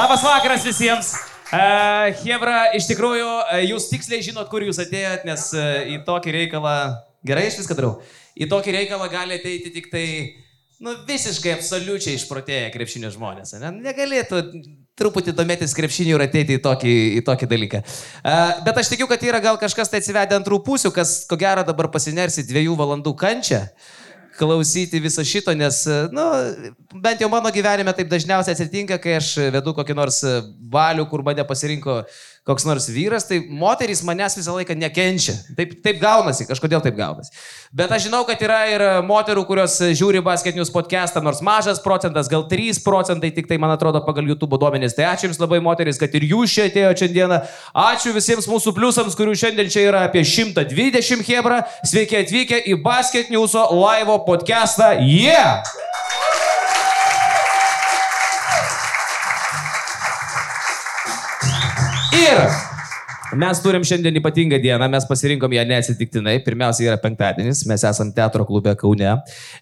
Labas vakaras visiems. Uh, Hebra, iš tikrųjų, uh, jūs tiksliai žinot, kur jūs atėjot, nes uh, į tokį reikalą, gerai aš viską darau, į tokį reikalą gali ateiti tik tai, nu, visiškai absoliučiai išprotėję krepšinio žmonės. Ne? Negalėtų truputį domėtis krepšiniu ir ateiti į tokį, į tokį dalyką. Uh, bet aš tikiu, kad yra gal kažkas tai atsivedę antrų pusių, kas ko gero dabar pasinersi dviejų valandų kančią klausyti viso šito, nes, na, nu, bent jau mano gyvenime taip dažniausiai atsitinka, kai aš vedu kokį nors balių, kur mane pasirinko koks nors vyras, tai moterys manęs visą laiką nekenčia. Taip, taip gaunasi, kažkodėl taip gaunasi. Bet aš žinau, kad yra ir moterų, kurios žiūri basketinius podcastą, nors mažas procentas, gal 3 procentai, tik tai man atrodo pagal YouTube duomenys. Tai ačiū Jums labai moteris, kad ir Jūs čia atėjote šiandieną. Ačiū visiems mūsų pliusams, kurių šiandien čia yra apie 120 hebra. Sveiki atvykę į basketiniuso laivo podcastą. Yeah! Ir Mes turim šiandien ypatingą dieną, mes pasirinkom ją neatsitiktinai. Pirmiausia yra penktadienis, mes esame teatro klube Kaune.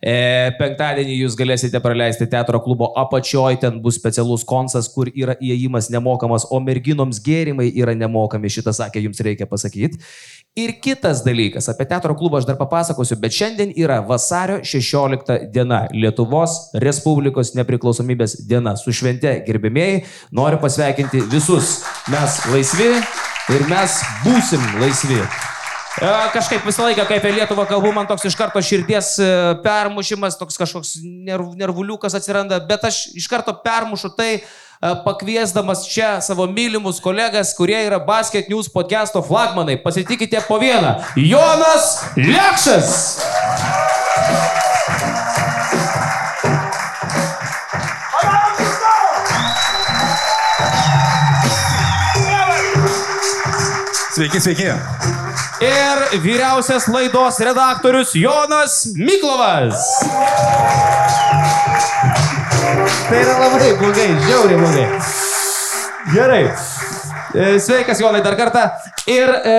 E, penktadienį jūs galėsite praleisti teatro klubo apačioj, ten bus specialus konsas, kur yra įėjimas nemokamas, o merginoms gėrimai yra nemokami, šitą sakė, jums reikia pasakyti. Ir kitas dalykas, apie teatro klubą aš dar papasakosiu, bet šiandien yra vasario 16 diena, Lietuvos Respublikos nepriklausomybės diena. Su švente, gerbėmėjai, noriu pasveikinti visus. Mes laisvi, ir mes būsim laisvi. E, kažkaip visą laiką, kai apie Lietuvą kalbu, man toks iš karto širdies e, permušimas, toks kažkoks nerv, nervuliukas atsiranda, bet aš iš karto permušu tai, e, pakviesdamas čia savo mylimus kolegas, kurie yra Basket News podcast'o flagmanai. Pasitikite po vieną. Jonas Lekšas. Sveiki, sveiki. Ir vyriausias laidos redaktorius Jonas Miklovas. Tai yra labai blogai, žiauriai blogai. Gerai. E, sveikas, Jonai, dar kartą. Ir e,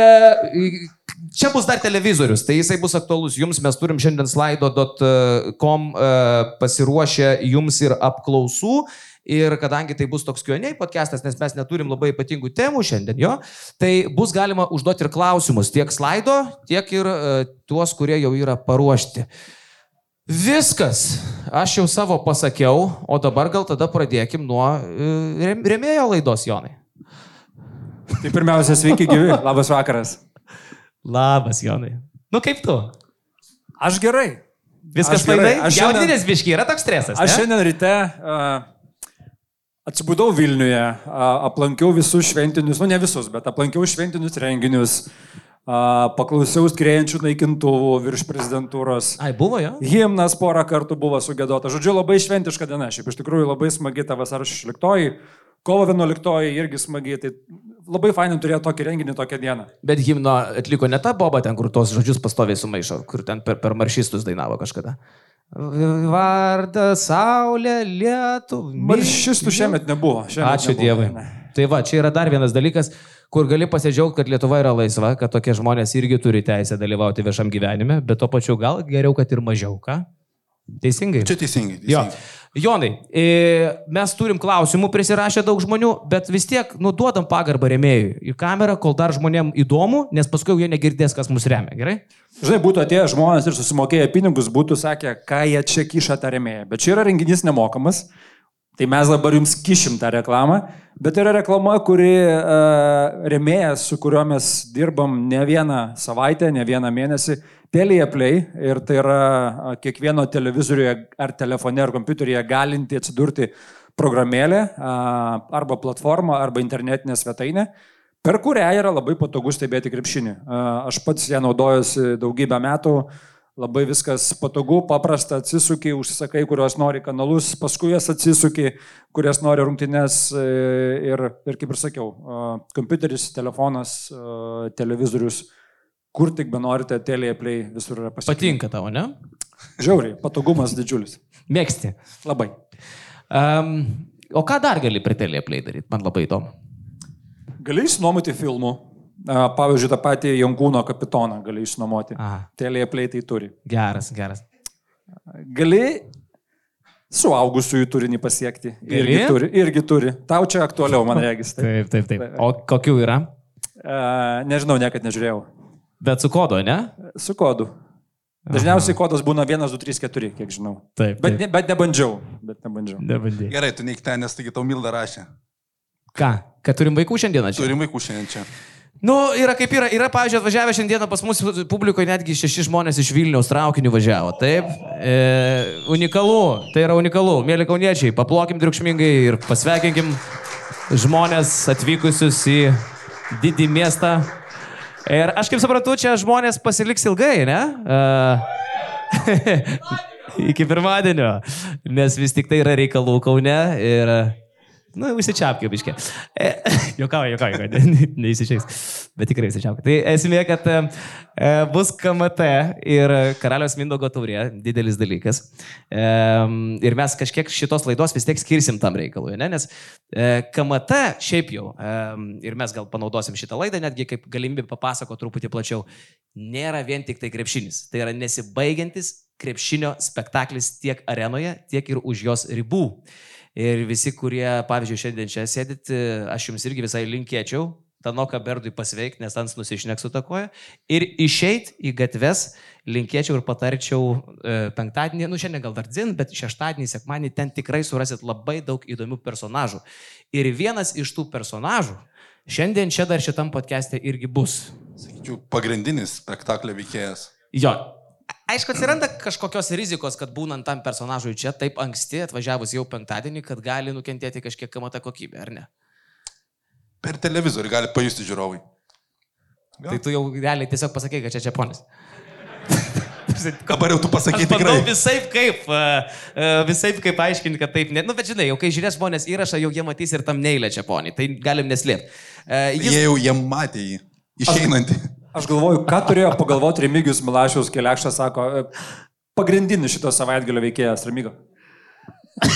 čia bus dar televizorius, tai jisai bus aktualus jums. Mes turim šiandien slaido.com e, pasiruošę jums ir apklausų. Ir kadangi tai bus toks Q&A podcastas, nes mes neturim labai ypatingų temų šiandien jo, tai bus galima užduoti ir klausimus tiek slaido, tiek ir uh, tuos, kurie jau yra paruošti. Viskas. Aš jau savo pasakiau, o dabar gal tada pradėkim nuo uh, remėjo laidos, Jonai. Tai pirmiausia, sveiki gyvi. Labas vakaras. Labas, Jonai. Nu kaip tu? Aš gerai. Viskas fainai? Aš jaudinės biški, yra toks stresas. Aš ne? šiandien ryte uh, Atsibudau Vilniuje, aplankiau visus šventinius, nu ne visus, bet aplankiau šventinius renginius, paklausiau skrėjančių naikintuvų virš prezidentūros. Ai, buvo jo? Himnas porą kartų buvo sugėdota. Žodžiu, labai šventiška diena. Šiaip iš tikrųjų labai smagi ta vasario 16, kovo 11 irgi smagi. Tai labai fainai turėjo tokį renginį tokią dieną. Bet himno atliko ne ta boba ten, kur tos žodžius pastoviai sumaišo, kur ten per, per maršistus dainavo kažkada. Vardą, saulę, lietų. Maršistų šiemet nebuvo. Šiemet Ačiū nebuvo. Dievui. Tai va, čia yra dar vienas dalykas, kur gali pasidžiaugti, kad Lietuva yra laisva, kad tokie žmonės irgi turi teisę dalyvauti viešam gyvenime, bet to pačiu gal geriau, kad ir mažiau, ką? Teisingai? Čia teisingai. teisingai. Jo. Jonai, e, mes turim klausimų, prisirašė daug žmonių, bet vis tiek nuduodam pagarbą remėjui į kamerą, kol dar žmonėm įdomu, nes paskui jie negirdės, kas mus remia, gerai? Žinai, būtų atėję žmonės ir susimokėję pinigus, būtų sakę, ką jie čia kiša tą remėją. Bet čia yra renginys nemokamas, tai mes dabar jums kišim tą reklamą, bet yra reklama, kuri uh, remėjas, su kuriuo mes dirbam ne vieną savaitę, ne vieną mėnesį, Telia Play ir tai yra kiekvieno televizoriuje ar telefone ar kompiuteryje galinti atsidurti programėlė arba platforma arba internetinė svetainė, per kurią yra labai patogu stebėti krepšinį. Aš pats ją naudojusi daugybę metų, labai viskas patogu, paprasta, atsisuki, užsisakai, kuriuos nori kanalus, paskui jas atsisuki, kurias nori rungtynės e, ir, ir kaip ir sakiau, kompiuteris, telefonas, televizorius kur tik benorite, teleplay visur yra pasiekiama. Patinka tavo, ne? Žiauriai, patogumas didžiulis. Mėgsti. Labai. Um, o ką dar gali prie teleplay daryti? Man labai įdomu. Gali išnuomoti filmų. Pavyzdžiui, tą patį Jankūno kapitoną gali išnuomoti. Teleplay tai turi. Geras, geras. Gali suaugusiųjų turinį pasiekti. Irgi Gali? turi, irgi turi. Tau čia aktualiau, man regis. Tai. Taip, taip, taip. O kokių yra? E, nežinau, niekad nežiūrėjau. Bet su kodu, ne? Su kodu. Dažniausiai kodas būna 1, 2, 3, 4, kiek žinau. Taip. Bet, ne, bet nebandžiau. Bet nebandžiau. Nebandai. Gerai, tu neik ten, nes taigi tau Milda rašė. Ką? Kad turim vaikų šiandieną čia? Turim vaikų šiandien čia. Nu, yra kaip yra. Yra, pavyzdžiui, atvažiavę šiandieną pas mus publikoje netgi šeši žmonės iš Vilniaus traukiniu važiavo. Taip. E, unikalu. Tai yra unikalu. Mėly kauniečiai, paplokim triukšmingai ir pasveikinkim žmonės atvykusius į didį miestą. Ir aš kaip suprantu, čia žmonės pasiliks ilgai, ne? E, iki pirmadienio. Nes vis tik tai yra reikalų kaune ir nu, užsičiapkė, biškė. E, Jokauju, jokauju, kad ne- neįsičiais. Bet tikrai užsičiapkė. Tai esmė, kad e, bus KMT ir Karaliaus Mindogo taurė, didelis dalykas. E, ir mes kažkiek šitos laidos vis tiek skirsim tam reikalui, ne? nes e, KMT šiaip jau, e, ir mes gal panaudosim šitą laidą netgi kaip galimybę papasako truputį plačiau, nėra vien tik tai krepšinis. Tai yra nesibaigiantis krepšinio spektaklis tiek arenoje, tiek ir už jos ribų. Ir visi, kurie, pavyzdžiui, šiandien čia sėdit, aš jums irgi visai linkėčiau Tanoką Berdui pasveikti, nes ant nusišneks su takoja. Ir išeit į gatves linkėčiau ir patarčiau e, penktadienį, nu šiandien gal dar dzin, bet šeštadienį, sekmadienį ten tikrai surasit labai daug įdomių personažų. Ir vienas iš tų personažų šiandien čia dar šitam podcast'e irgi bus. Sakyčiau, pagrindinis spektaklio veikėjas. Jo. Aišku, atsiranda kažkokios rizikos, kad būnant tam personažui čia taip anksti, atvažiavus jau penktadienį, kad gali nukentėti kažkiek kamata kokybė, ar ne? Per televizorių gali pajusti žiūrovai. Gal. Tai tu jau realiai tiesiog pasakai, kad čia čia ponis. Dabar jau tu pasakai tikrai. visai kaip, visai kaip aiškinti, kad taip, ne, nu bet žinai, jau kai žiūrės žmonės įrašą, jau jie matys ir tam neįlė čia ponį, tai galim neslėpti. Jis... Jie jau jie matė jį. Išeinantį. Aš galvoju, ką turėjo pagalvoti Remigius Milašiaus keliakštas, sako, e, pagrindinis šito savaitgalio veikėjas, Remigo.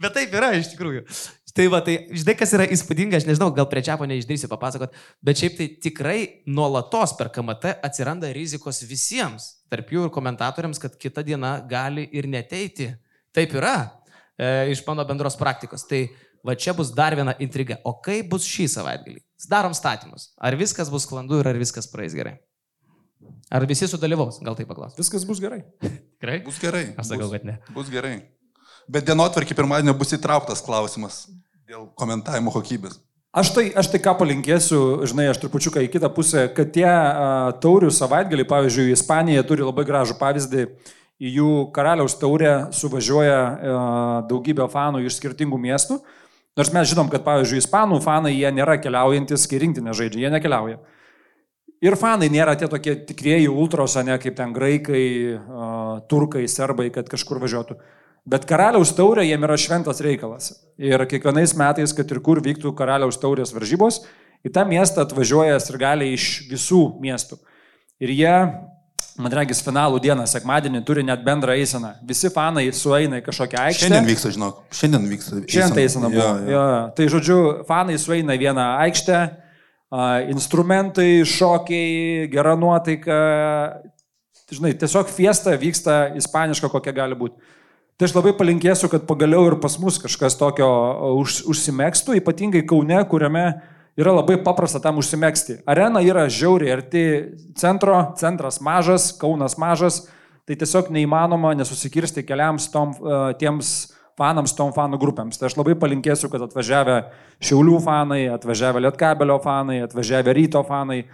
Bet taip yra iš tikrųjų. Tai va, tai žinai, kas yra įspūdinga, aš nežinau, gal prie čiapo neišdrysi papasakot, bet šiaip tai tikrai nuolatos per KMT atsiranda rizikos visiems, tarp jų ir komentatoriams, kad kita diena gali ir neteiti. Taip yra e, iš mano bendros praktikos. Tai va čia bus dar viena intriga. O kaip bus šį savaitgalį? Darom statymus. Ar viskas bus sklandu ir ar viskas praeis gerai? Ar visi sudalyvaus? Gal tai paklaus. Viskas bus gerai. Tikrai? Bus gerai. Aš sakau, bus, kad ne. Bus gerai. Bet dienotvarkį pirmadienio bus įtrauktas klausimas dėl komentavimo kokybės. Aš tai, aš tai ką palinkėsiu, žinai, aš trupučiuką į kitą pusę, kad tie uh, taurių savaitgalį, pavyzdžiui, Ispanija turi labai gražų pavyzdį, į jų karaliaus taurę suvažiuoja uh, daugybė fanų iš skirtingų miestų. Nors mes žinom, kad, pavyzdžiui, ispanų fanai, jie nėra keliaujantis, kai rinktinė žaidžia, jie nekeliauja. Ir fanai nėra tie tokie tikrieji ultros, ne kaip ten graikai, turkai, serbai, kad kažkur važiuotų. Bet karaliaus taurė jiem yra šventas reikalas. Ir kiekvienais metais, kad ir kur vyktų karaliaus taurės varžybos, į tą miestą atvažiuoja sirgaliai iš visų miestų. Ir jie, man regis, finalų dieną, sekmadienį, turi net bendrą eiseną. Visi fanai sueina į kažkokią aikštę. Šiandien vyksta, žinok. Šiandien vyksta. Šiandien tai eisena buvo. Jo, jo. jo. Tai žodžiu, fanai sueina į vieną aikštę, instrumentai, šokiai, gera nuotaika. Žinai, tiesiog fiesta vyksta ispaniška, kokia gali būti. Tai aš labai palinkėsiu, kad pagaliau ir pas mus kažkas tokio už, užsimėgstų, ypatingai Kaune, kuriame yra labai paprasta tam užsimėgsti. Arena yra žiauriai arti centro, centras mažas, Kaunas mažas, tai tiesiog neįmanoma nesusikirsti keliams tom, a, tiems fanams, tom fanų grupėms. Tai aš labai palinkėsiu, kad atvažiavę Šiaulių fanai, atvažiavę Lietkabelio fanai, atvažiavę Ryto fanai,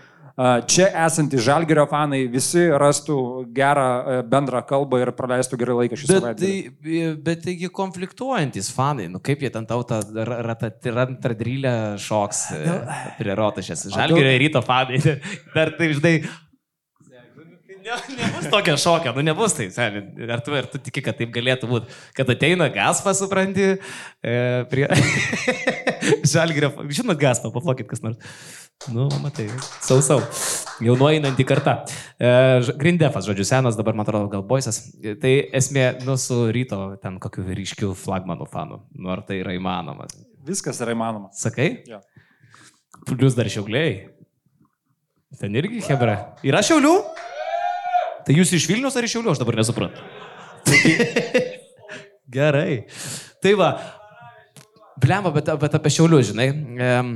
čia esantys Žalgerio fanai visi rastų gerą a, bendrą kalbą ir praleistų gerai laiką šį Bet, savaitgalį. tai, bet taigi konfliktuojantis fanai, nu kaip jie ten tau tą ratradrylę šoks e, prie rotašės. Žalgirio ryto fanai. Dar tai, žinai, Ne, nebus tokio šokio, nu nebus tai. seni. Ar tu, ar tu tiki, kad taip galėtų būti? Kad ateina Gaspa, supranti, e, prie... Žalgirio, žinot Gaspą, paplokit kas nors. Nu, matai, sausau. Jau nueinantį kartą. E, Grindefas, žodžiu, senas, dabar man atrodo gal boisas. Tai esmė, nu, su ryto ten kokiu ryškiu flagmanų fanu. Nu, ar tai yra įmanoma? Viskas yra įmanoma. Sakai? Jo. Plius dar šiauliai. Ten irgi Hebra. Yra šiaulių? Tai jūs iš Vilnius ar iš Šiaulių, aš dabar nesuprantu. Gerai. Tai va, blemba, bet, bet apie šiaulių, žinai. em,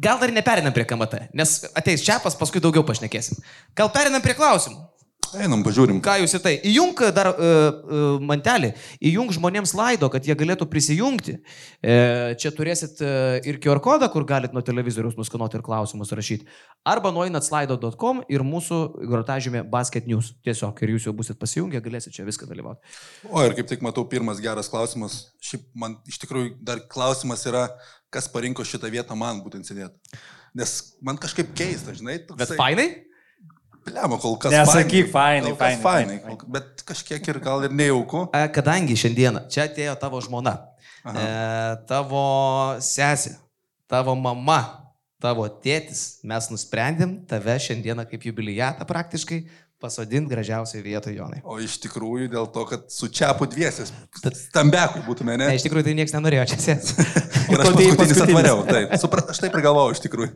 Gal dar neperinam prie KMT, nes ateis čiapas, paskui daugiau pašnekėsim. Gal perinam prie klausimų. Einam, pažiūrim. Ką jūs į tai? Įjung dar uh, uh, mantelį, įjung žmonėms laido, kad jie galėtų prisijungti. E, čia turėsit uh, ir QR kodą, kur galite nuo televizoriaus nuskanuoti ir klausimus rašyti. Arba nueinat slaido.com ir mūsų grotažymė Basket News. Tiesiog ir jūs jau busit pasijungę, galėsit čia viską dalyvauti. O ir kaip tik matau, pirmas geras klausimas. Šiaip man iš tikrųjų dar klausimas yra, kas parinko šitą vietą man būtent sėdėti. Nes man kažkaip keista, žinai. Bet toksai- fainai? Pliamo, kol kas. Nesakyk fainai, fainai, fainai. fainai. Kol- Bet kažkiek ir gal ir nejauku. Kadangi šiandieną čia atėjo tavo žmona, Aha. e, tavo sesė, tavo mama, tavo tėtis, mes nusprendėm tave šiandieną kaip jubiliatą praktiškai pasodinti gražiausioje vietoje, Jonai. O iš tikrųjų dėl to, kad su čiapu dviesias. Stambekui būtume, ne? Ne, iš tikrųjų tai niekas nenorėjo čia sėsti. Ir aš Kodėl paskutinis atvariau. Taip, suprat, aš taip ir galvojau iš tikrųjų.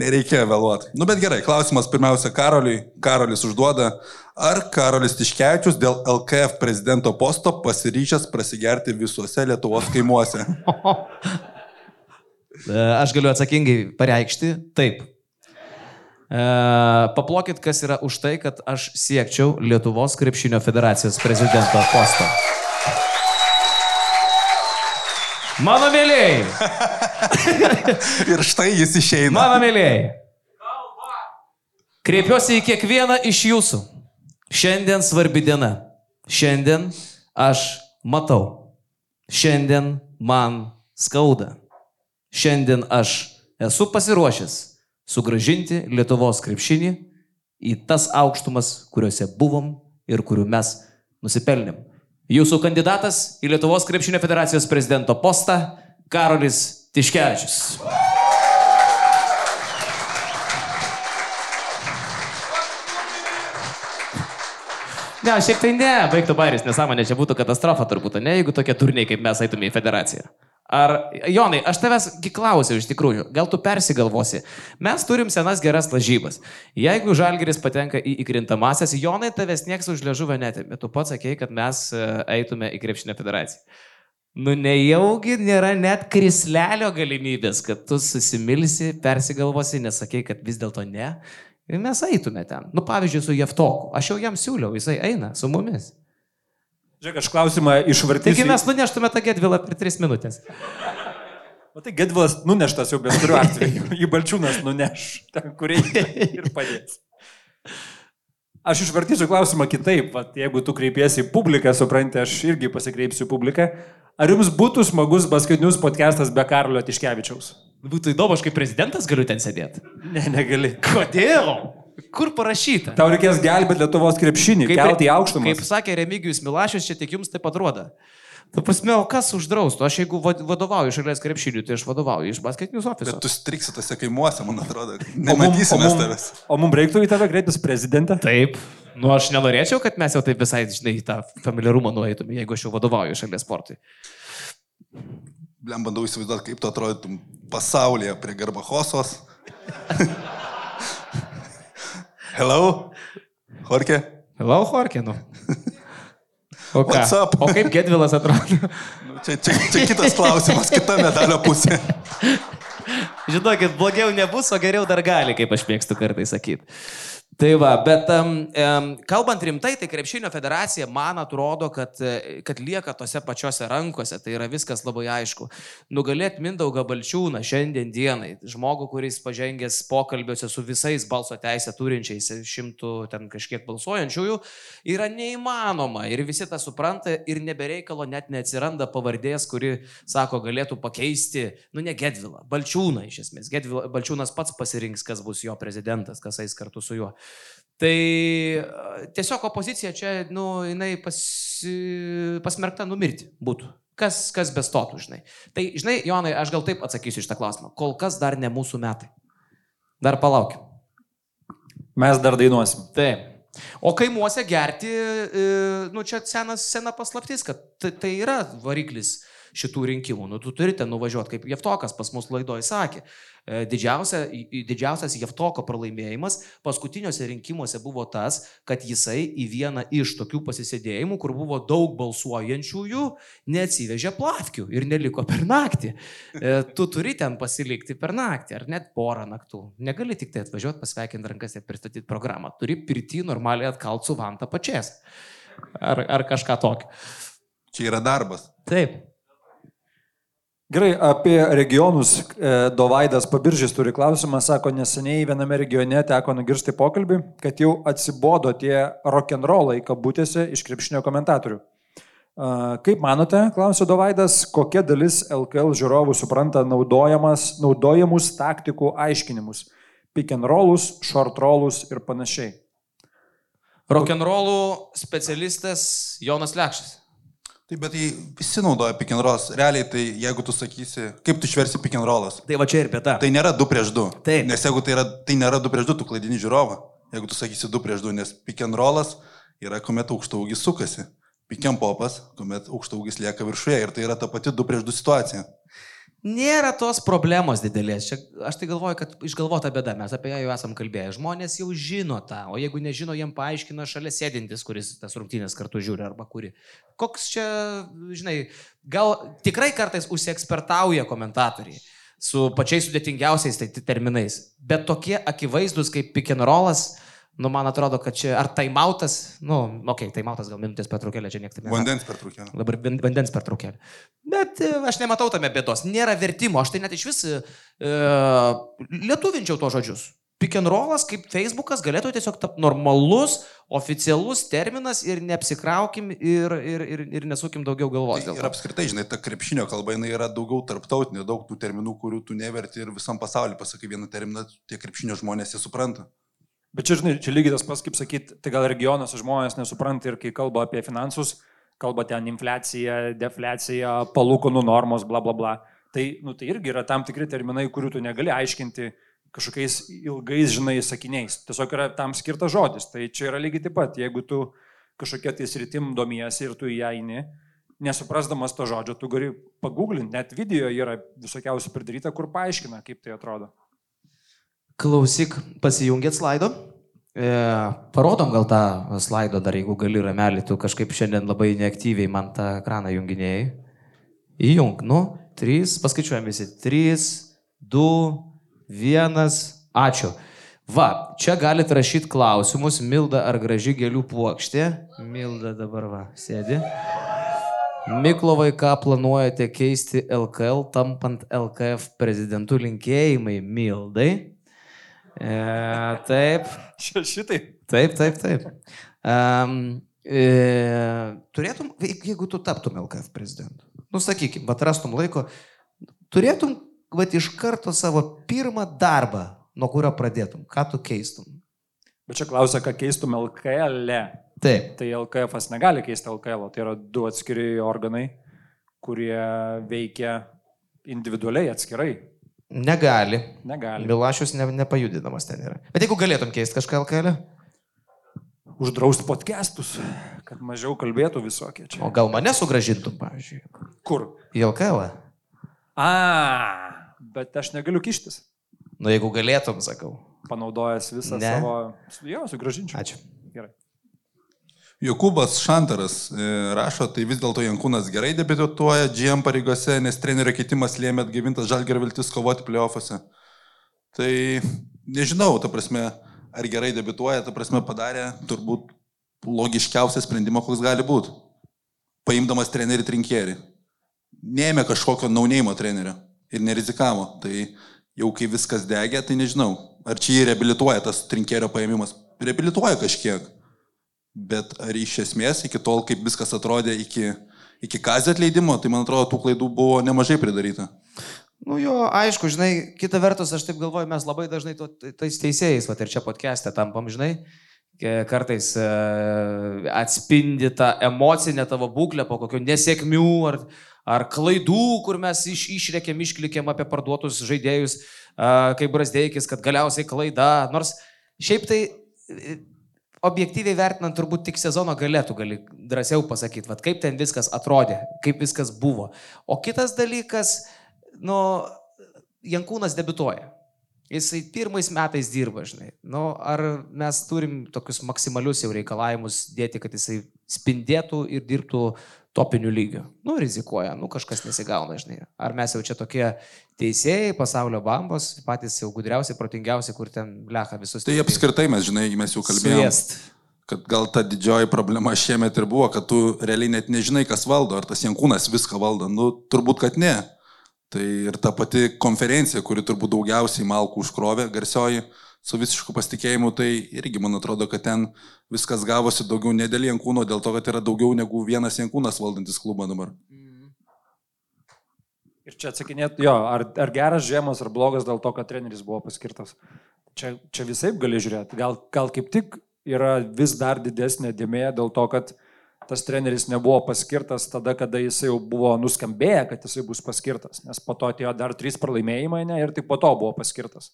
Nereikėjo vėluoti. Nu bet gerai, klausimas pirmiausia Karoliui. Karolis užduoda, ar Karolis Tiškevičius dėl LKF prezidento posto pasiryžęs prasigerti visuose Lietuvos kaimuose? E, Aš galiu atsakingai pareikšti, taip. E, paplokit, kas yra už tai, kad aš siekčiau Lietuvos krepšinio federacijos prezidento posto. Mano mėlyjei, Ir štai jis išeina. mano mėlyjei. Kreipiuosi į kiekvieną iš jūsų. Šiandien svarbi diena. Šiandien aš matau. Šiandien man skauda. Šiandien aš esu pasiruošęs sugražinti Lietuvos krepšinį į tas aukštumas, kuriuose buvom ir kurių mes nusipelnėm. Jūsų kandidatas į Lietuvos krepšinio federacijos prezidento postą - Karolis Tiškevičius. Ne, šiaip tai ne, baigtų bairis, nesąmonė, čia būtų katastrofa turbūt, ne, jeigu tokie turniai kaip mes eitume į federaciją. Ar, Jonai, aš tavęs klausiau iš tikrųjų, gal tu persigalvosi. Mes turim senas geras lažybas. Jeigu Žalgeris patenka į įkrintamasias, Jonai tavęs nieks už liežuvę netėmė. Tu pats sakei, kad mes e, eitume į krepšinio federaciją. Nu nejaugi nėra net krislelio galimybės, kad tu susimilsi, persigalvosi, nesakei, kad vis dėlto ne. Ir mes eitume ten. Nu pavyzdžiui, su Jeftoku. Aš jau jam siūliau, jisai eina su mumis. Žiūrėk, aš klausimą išvartysiu. Taigi mes nuneštume tą gedvilą per tris minutės. O tai Gedvilas nuneštas jau bet kuriuo atveju. Į balčiūnas nuneš, ten kur reikia ir padės. Aš išvartysiu klausimą kitaip. Vat, jeigu tu kreipiesi į publiką, supranti, aš irgi pasikreipsiu į publiką. Ar jums būtų smagus basketinius podcastas be Karolio Tiškevičiaus? Būtų įdomu, aš kaip prezidentas galiu ten sėdėti. Ne, negali. Kodėl? Kur parašyta? Tau reikės gelbėti Lietuvos krepšinį, kelti į aukštumą. Kaip sakė Remigijus Milašius, čia tik jums taip atrodo. Tu pasme, o kas uždraustų? Aš jeigu va- vadovauju šalies krepšiniui, tai aš vadovauju iš basketinius ofiso. Bet tu striksi tose kaimuose, man atrodo. Mum- Nematysime o mum- tavęs. O mums reiktų į tave kreiptis prezidentą? Taip. Nu, aš nenorėčiau, kad mes jau taip visai, žinai, į tą familiarumą nueitume, jeigu aš jau vadovauju šalies sportui. Blem bandau įsivaizduoti, kaip tu atrodytum pasaulyje prie Garbachosos. Hello? Jorge? Hello, Horke, nu. O, o kaip Gedvilas atrodo? Nu, čia, čia, čia kitas klausimas, kita medalio pusė. Žinokit, blogiau nebus, o geriau dar gali, kaip aš mėgstu kartais sakyti. Tai va, bet um, kalbant rimtai, tai Krepšinio federacija man atrodo, kad, e, kad lieka tose pačiose rankose, tai yra viskas labai aišku. Nugalėti Mindaugą Balčiūną šiandien dienai, žmogų, kuris pažengęs pokalbiuose su visais balso teisę turinčiais, šimtų ten kažkiek balsuojančiųjų, yra neįmanoma ir visi tą supranta ir nebereikalo net neatsiranda pavardės, kuri, sako, galėtų pakeisti, nu ne Gedvilą, Balčiūną iš esmės. Gedvila, Balčiūnas pats pasirinks, kas bus jo prezidentas, kas eis kartu su juo. Tai e, tiesiog opozicija čia, nu, jinai pasi, pasmerkta numirti būtų. Kas, kas bestotų, žinai. Tai, žinai, Jonai, aš gal taip atsakysiu iš tą klausimą. Kol kas dar ne mūsų metai. Dar palaukim. Mes dar dainuosim. Taip. O kaimuose gerti, e, nu čia senas, sena paslaptis, kad tai yra variklis šitų rinkimų. Nu, tu turite nuvažiuoti, kaip Jeftokas pas mus laidoje sakė. E, Didžiausia, didžiausias Jeftoko pralaimėjimas paskutiniuose rinkimuose buvo tas, kad jisai į vieną iš tokių pasisėdėjimų, kur buvo daug balsuojančiųjų, neatsivežė plavkių ir neliko per naktį. E, Tu turi ten pasilikti per naktį ar net porą naktų. Negali tik tai atvažiuoti, pasveikinti rankas ir pristatyti programą. Turi pirti normaliai atkalt su vanta pačias. Ar, ar kažką tokio. Čia yra darbas. Taip. Gerai, apie regionus. e, Dovaidas Pabiržys turi klausimą, sako, neseniai viename regione teko nugirsti pokalbį, kad jau atsibodo tie rock'n'rollai kabutėse iš krepšinio komentatorių. Kaip manote, klausė Dovaidas, kokia dalis LKL žiūrovų supranta naudojamus taktikų aiškinimus? Pick and rollus, short rollus ir panašiai. Rock'n'rollų specialistas Jonas Lekšas. Taip, bet jį visi naudoja pick and rolls. Realiai, tai jeigu tu sakysi, kaip tu išversi pick and rollas, Tai va čia ir bėda. tai nėra 2 prieš 2. Taip. Nes jeigu tai, yra, tai nėra 2 prieš 2, tu klaidini žiūrovą. Jeigu tu sakysi 2 prieš 2, nes pick and rollas yra, kuomet aukštaugis sukasi. Pick and popas, kuomet aukštaugis lieka viršuje ir tai yra ta pati 2 prieš 2 situacija. Nėra tos problemos didelės. Čia, aš tai galvoju, kad išgalvota bėda, mes apie ją jau esam kalbėję. Žmonės jau žino tą, o jeigu nežino, jiem paaiškina šalia sėdintis, kuris tas rungtynės kartu žiūri arba kuri. Koks čia, žinai, gal tikrai kartais užsiekspertauja komentatoriai su pačiais sudėtingiausiais tai terminais, bet tokie akivaizdus kaip rollas, nu man atrodo, kad čia ar taimautas, nu, okei, okay, taimautas gal minutės pertraukėlė, čia niekas taip. Vandens per trukėlę. Dabar van- vandens pertraukėlė. Bet e, aš nematau tame bėdos. Nėra vertimo. Aš tai net iš vis e, lietuvinčiau to žodžius. Pick and rollas kaip Facebookas galėtų tiesiog tapti normalus, oficialus terminas ir neapsikraukim ir, ir, ir, ir nesukim daugiau galvos. Tai ir apskritai, žinai, ta krepšinio kalba jinai yra daugiau tarptautinė, daug tų terminų, kurių tu neverti ir visam pasauliu pasakai vieną terminą, tie krepšinio žmonės jie supranta. Bet čia, žinai, čia lygiai tas pats, kaip sakyt, tai gal regionuose žmonės nesupranta ir kai kalba apie finansus, kalba ten infliacija, defliacija, palūkanų normos, bla bla bla. Tai, nu, tai irgi yra tam tikri terminai, kurių tu negali aiškinti kažkokiais ilgais, žinai, sakiniais. Tiesiog yra tam skirtas žodis. Tai čia yra lygiai taip pat, jeigu tu kažkokia tai sritim domiesi ir tu ją eini, nesuprasdamas to žodžio, tu gali paguglinti, net video yra visokiausių pridaryta, kur paaiškina, kaip tai atrodo. Klausyk, pasijungėt slaido. E, parodom gal tą slaido dar, jeigu gali ramelį, tu kažkaip šiandien labai neaktyviai man tą ekraną junginėjai. Įjung, nu, trys, paskaičiuojam visi. Trys, du, vienas, ačiū. Va, čia galite rašyti klausimus, Milda ar graži gėlių puokštė. Milda dabar va, sėdi. Miklovai, ką planuojate keisti LKL, tampant LKF prezidentų linkėjimai Mildai? E, taip, Šitai. taip, taip, taip. Um, e, turėtum, jeigu tu taptum LKF prezidentu, nu sakykim, bet rastum laiko, turėtum, va, iš karto savo pirmą darbą, nuo kurio pradėtum, ką tu keistum. Bet čia klausia, ką keistum LKL. -e. Taip. Tai LKF negali keisti LKL, tai yra du atskiri organai, kurie veikia individualiai atskirai. Negali. Negali. Milašius ne, nepajudinamas ten yra. Bet jeigu galėtum keisti kažką LKL, Uždrausti podcastus, kad mažiau kalbėtų visokie o čia. gal mane sugražintum, pavyzdžiui, Kur? į LKL. A, bet aš negaliu kištis. Nu, jeigu galėtum, sakau. Panaudojęs visą Ne. savo... Jo, sugražinčiau. Ačiū. Gerai. Jokūbas Šantaras e, rašo, tai vis dėlto Jankūnas gerai debituoja GM pareigose, nes trenerio keitimas lėmė atgyvintas Žalgerio viltis kovoti playoffuose. Tai nežinau, ta prasme, ar gerai debituoja, ta prasme padarė turbūt logiškiausią sprendimą, koks gali būti. Paimdamas trenerį trinkierį. Neėmė kažkokio naunėjimo trenerio ir nerizikavo. Tai jau kai viskas degė, tai nežinau, ar čia jį reabilituoja tas trinkierio paėmimas. Reabilituoja kažkiek. Bet ar iš esmės iki tol, kaip viskas atrodė iki, iki kazio atleidimo, tai man atrodo, tų klaidų buvo nemažai pridaryta. Nu jo, aišku, žinai, kita vertus, aš taip galvoju, mes labai dažnai to, tais teisėjais, va ir čia podcast'e tampam, žinai, kartais e, atspindi tą emocinę tavo būklę po kokio nesėkmių ar, ar klaidų, kur mes iš, išrekėm, išklikėm apie parduotus žaidėjus, e, kaip Brasdeikis, kad galiausiai klaida, nors šiaip tai objektyviai vertinant, turbūt tik sezono galėtų gali drąsiau pasakyti, vat, kaip ten viskas atrodė, kaip viskas buvo. O kitas dalykas, nu, Jankūnas debituoja. Jisai pirmais metais dirba, žinai. Nu, ar mes turim tokius maksimalius jau reikalavimus dėti, kad jisai spindėtų ir dirbtų topinių lygių. Nu, rizikuoja, nu, kažkas nesigauna, žinai. Ar mes jau čia tokie teisėjai, pasaulio bambos, patys jau gudriausi, protingiausi, kur ten blecha visus. Tai apskritai mes, žinai, mes jau kalbėjome. Suėst. Kad gal ta didžioji problema šiemet ir buvo, kad tu realiai net nežinai, kas valdo, ar tas Jankūnas viską valdo. Nu, turbūt, kad ne. Tai ir ta pati konferencija, kuri turbūt daugiausiai malkų užkrovė, garsioji, su visišku pasitikėjimu, tai irgi man atrodo, kad ten viskas gavosi daugiau ne dėl Jankūno, dėl to, kad yra daugiau negu vienas Jankūnas valdantis klubą dabar. Ir čia atsakinėt, jo, ar, ar geras žiemas, ar blogas dėl to, kad treneris buvo paskirtas. Čia, čia visai gali žiūrėti. Gal, gal kaip tik yra vis dar didesnė dėmė dėl to, kad tas treneris nebuvo paskirtas tada, kada jisai jau buvo nuskambėję, kad jisai bus paskirtas. Nes po to atėjo dar trys pralaimėjimai ne, ir tik po to buvo paskirtas.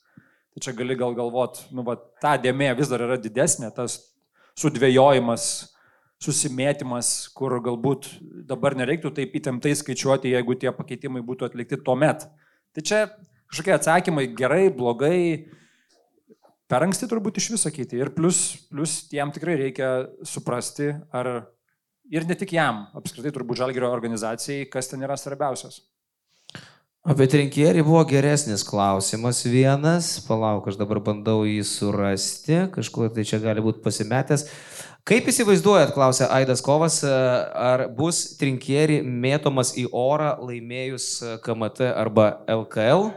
Tai čia gali gal galvot, nu, va, ta dėmė vis dar yra didesnė, tas sudvėjojimas, susimėtymas, kur galbūt dabar nereiktų taip įtemptai skaičiuoti, jeigu tie pakeitimai būtų atlikti tuo met. Tai čia kažkokie atsakymai gerai, blogai, per anksti turbūt iš viso sakyti. Ir plus, plus jam tikrai reikia suprasti, ar ir ne tik jam, apskritai turbūt žalgerio organizacijai, kas ten yra svarbiausias. Apie trinkierį buvo geresnis klausimas vienas, palauk, aš dabar bandau jį surasti, kažkur tai čia gali būti pasimetęs. Kaip įsivaizduojat, klausė Aidas Kovas, ar bus trinkierį mėtomas į orą laimėjus KMT arba LKL?